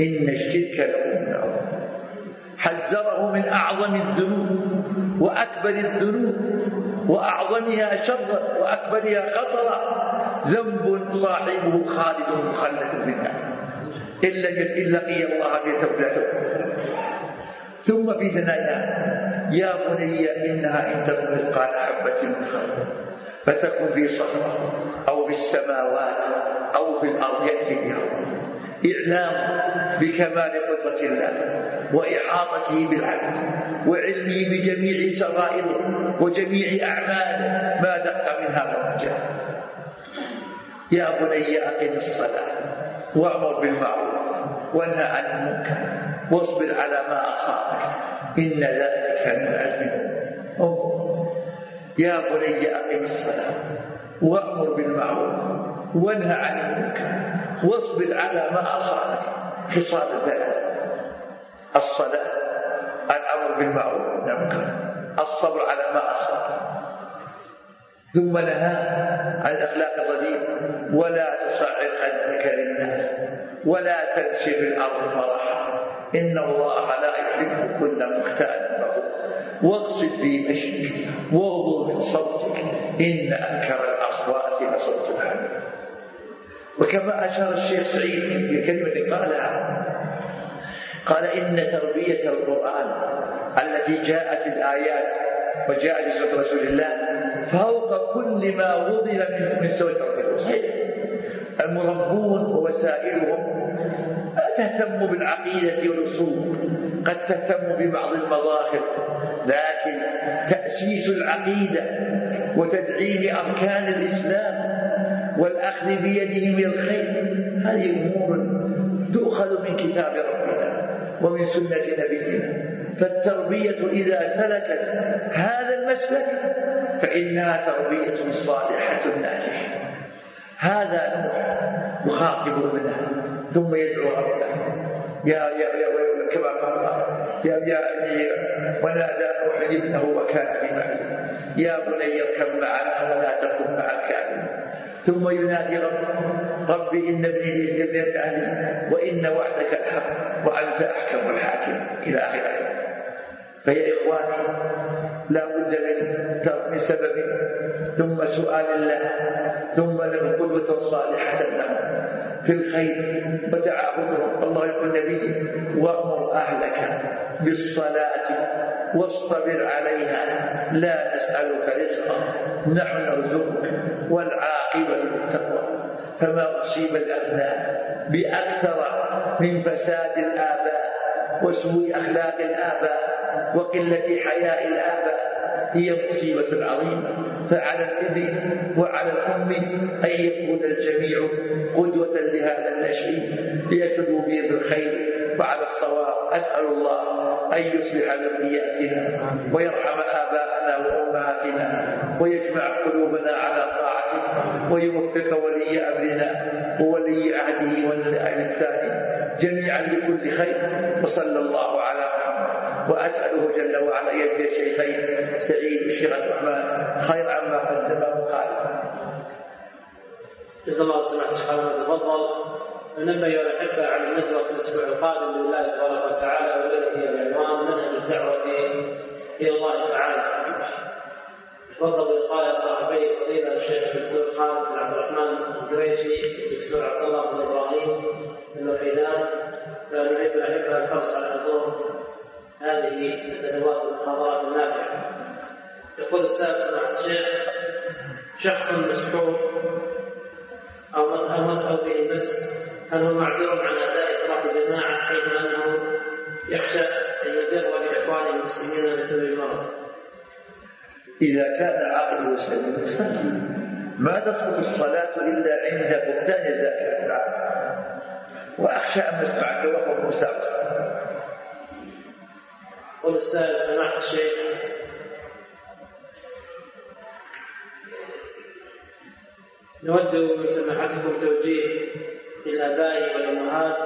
إن الشرك لظلم حذره من أعظم الذنوب وأكبر الذنوب وأعظمها شرا وأكبرها خطرا ذنب صاحبه خالد مخلد في النار إلا لقي الله بتوبته ثم في ثنايا يا بني إنها إن تكن مثقال حبة من خردل فتكن في صخرة أو في السماوات أو في الأرض يأتي بها. إعلام بكمال قدرة الله وإحاطته بالعبد وعلمه بجميع سرائره وجميع أعماله ما دق منها مرجع يا بني أقم الصلاة وأمر بالمعروف وانهى عن المنكر واصبر على ما أصابك إن ذلك من عزم يا بني أقم الصلاة وأمر بالمعروف وانهى عن المنكر واصبر على ما أصابك خصال ذلك. الصلاة الأمر بالمعروف والنهي الصبر على ما أصاب ثم نهى عن الأخلاق الرديئة ولا تصعد خدك للناس ولا في الأرض مرحا. إن الله لا يحب كل مختال واقصد في مشيك واغضر من صوتك. إن أنكر الأصوات لصوت الحمد وكما أشار الشيخ سعيد في كلمة قالها قال إن تربية القرآن التي جاءت الآيات وجاءت في سورة رسول الله فوق كل ما وضع من سورة صحيح. المربون ووسائلهم تهتم بالعقيدة والأصول قد تهتم ببعض المظاهر لكن تأسيس العقيدة وتدعيم أركان الإسلام والأخذ بيده من الخير هذه أمور تؤخذ من كتاب ربنا ومن سنة نبينا. فالتربية إذا سلكت هذا المسلك فإنها تربية صالحة ناجحة. هذا نوح يخاطب ابنه ثم يدعو ربه. يا يا يا كما قال يا يا ونادى نوح ابنه وكان في يا بني اركب معنا ولا تكن مع الكافرين. ثم ينادي ربه رب إن ابني من أهلي وإن وعدك الحق وأنت أحكم الحاكم. إلى آخر آية فيا إخواني لا بد من سبب ثم سؤال الله ثم قدوة صالحة له. في الخير وتعاهدهم الله يقول نبي وأمر أهلك بالصلاة واصطبر عليها لا نسألك رزقا نحن نرزقك والعاقبة للتقوى. فما أصيب الأبناء بأكثر من فساد الآباء وسوء أخلاق الآباء وقلة حياء الآباء هي مصيبة عظيمة. فعلى الابن وعلى الأم أن يكون الجميع قدوة لهذا النشء ليكتبوا به بالخير وعلى الصواب. أسأل الله أن يصلح ذرياتنا ويرحم آباءنا وأمهاتنا ويجمع قلوبنا على طاعته ويوفق ولي أمرنا وولي عهده والنائب الثاني جميعا لكل خير. وصلى الله على محمد وأسأله جل وعلا أن يجزي الشيخين سعيد الشيخ الرحمن خير عما قدم وقال. جزا الله سماحة الشيخ تفضل ننبه الأحبة على الندوة في الأسبوع القادم لله تبارك وتعالى والتي هي بعنوان منهج الدعوة إلى الله تعالى. تفضل بإلقاء صاحبي فضيلة الشيخ الدكتور خالد بن عبد الرحمن القريشي الدكتور عبد الله بن إبراهيم الخيدان فنحب الأحبة الحرص على حضور هذه الندوات والمحاضرات النافعة. يقول السادس سماحة الشيخ شخص مسحور أو مسألة أو به مس هل هو معذور عن أداء صلاه الجماعة حيث أنه يخشى أن يضر بإخوانه المسلمين بسبب المرض؟ إذا كان عقله سليم ما تصلح الصلاة إلا عند فقدان الذاكره وأخشى أن نسمعك وهو مسافر قل السائل سماحه الشيخ نود من سماحتكم توجيه للآباء والأمهات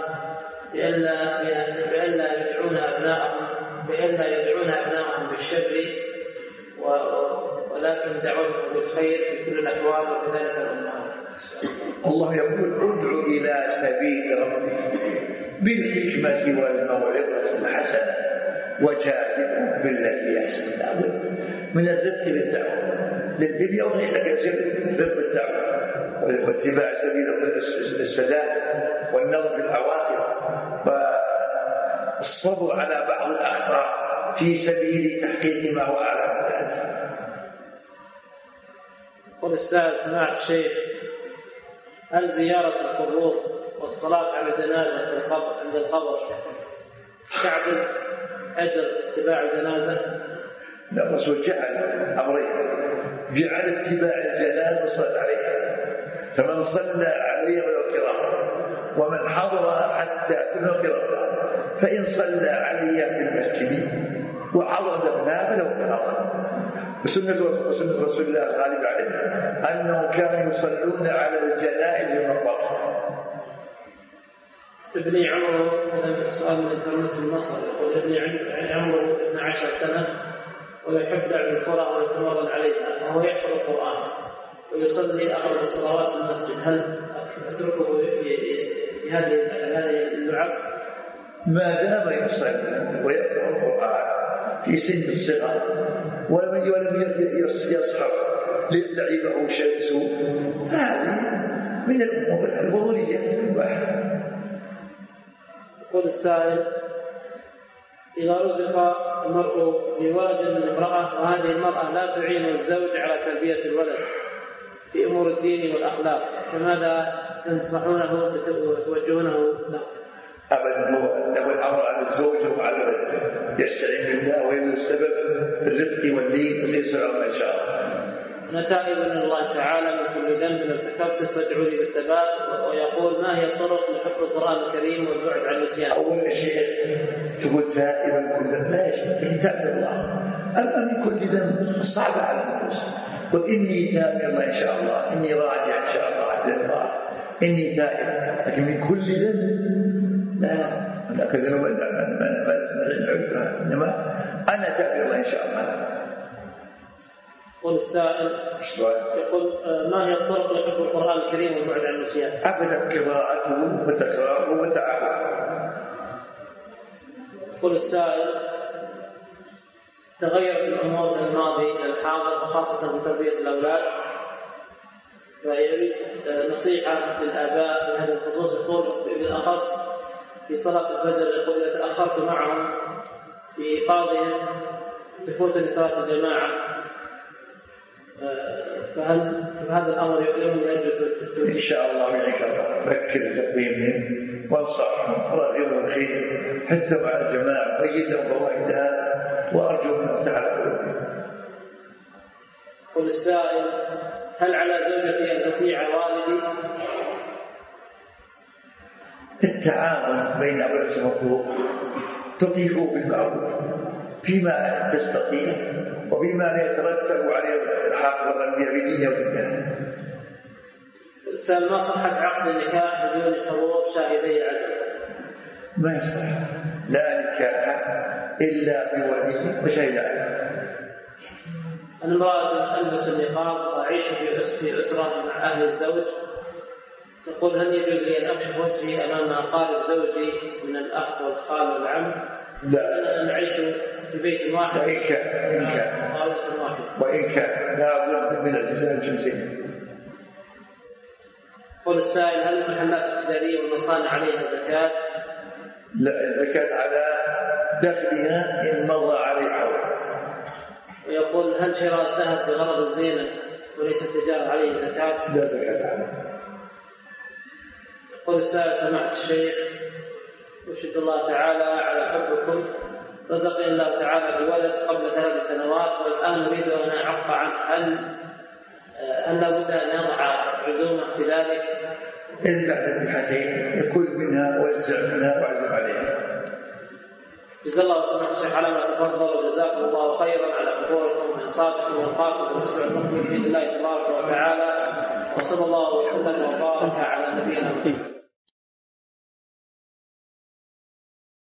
بألا بألا يدعون أبنائهم بألا يدعون أبنائهم بالشر ولكن دعوتهم بالخير في كل الأحوال وكذلك الأمهات. الله يقول ادع إلى سبيل ربك بالحكمة والموعظة الحسنة وجادلهم بالتي أحسن لابد من الرفق بالدعوة. للدنيا وغيرها كثير رفق بالدعوة واتباع سبيل السداد والنظر في العواقب. والصبر على بعض الأخطاء في سبيل تحقيق ما هو أعلى من ذلك. قل السائل سماحة الشيخ هل زيارة القبور والصلاة على الجنازة في القبر عند القبر تعدل أجر اتباع الجنازة؟ لا الرسول جعل أمرين. جعل اتباع الجنازة والصلاة عليها فمن صلى عليه ولو كرام ومن حضر حتى ولو كرام فإن صلى علي في المسجد وحضر دفناه فله كرامة وسنة رسول الله غالب عليه أنهم كانوا يصلون على الجنائز المقبرة. ابني سؤال من الانترنت المصري يقول ابني عمره 12 سنة ويحب لعب الكرة ويتمرن عليها وهو يحفظ القرآن ويصلي أغلب الصلوات في المسجد. هل أتركه في هذه اللعب؟ ما دام يصلي ويقرأ القرآن في سن الصغر ولم يصحب أو شيء هذه من الأمور الفضولية المباحة يقول السائل إذا رزق المرء بولد من امرأة وهذه المرأة لا تعين الزوج على تربية الولد في أمور الدين والأخلاق فماذا تنصحونه وتوجهونه له؟ أبدا هو له الأمر على الزوج وعلى يستعين بالله ويبذل السبب بالرفق واللين وسيسر إن شاء الله. أنا تائب من الله تعالى من كل ذنب ارتكبته فادعوا لي بالثبات ويقول ما هي الطرق لحفظ القرآن الكريم والبعد عن النسيان؟ أول شيء تقول تائبا كل ذنب لا يشرك كتاب الله أما من كل ذنب صعب على النفوس قل إني تائب إن شاء الله إني راجع إن شاء الله عبد الله إني تائب لكن من كل ذنب لا لا كذا انما أنا تائب الله ان شاء الله يقول السائل يقول ما هي الطرق لحفظ القرآن الكريم والبعد عن النسيان؟ ابدا قراءته وتكراره وتعاهده يقول السائل تغيرت الأمور من الماضي إلى الحاضر وخاصه في تربية الأولاد. فيريد نصيحة للآباء في هذا الخصوص يقول بالاخص في صلاة الفجر يقول إذا تأخرت معهم في ايقاظهم تفوتني صلاة الجماعة. فهل هذا الأمر يؤلمني يرجو إن شاء الله. الله بكر تقويمهم وأنصحهم راجعوا الخير حثوا على الجماعة بينهم فوائدها وأرجو الله تعالى قل السائل هل على زوجتي أن تطيع والدي؟ التعاون بين أولاد المطلوب تطيعوا بالمعروف. فيما تستطيع. وبما لا يترتب عليه الحق بدينه ودنياه. السؤال ما صحة عقد النكاح بدون حضور شاهدي عدل؟ ما يصح لا نكاح إلا بولي وشهد عدل. أنا امرأة ألبس النقاب وأعيش في أسرة مع أهل الزوج تقول هل يجوز لي أن أكشف وجهي أمام أقارب زوجي من الأخ والخال والعم؟ لا أنا نعيش في بيت واحد. وإن كان وإن كان. واحدة وإن كان. لا بد من الجنسين يقول السائل هل المحلات التجارية والمصانع عليها زكاة؟ لا الزكاة على دخلها إن مضى عليه حول ويقول هل شراء الذهب بغرض الزينة وليس التجارة عليه زكاة؟ لا زكاة عليه. يقول السائل سماحة الشيخ أشهد الله تعالى على حبكم رزقني الله تعالى بولد قبل ثلاث سنوات والآن أريد أن أعق عنه هل هل لابد أن أضع عزومة في ذلك؟ بعد النكحتين يكون منها وزع منها واعزم عليها. جزا الله سماحة الشيخ على ما تفضل وجزاكم الله خيرا على حضوركم وإنصاتكم والاسبوع المقبل بإذن الله تبارك وتعالى. وصلى الله وسلم وبارك على نبينا محمد.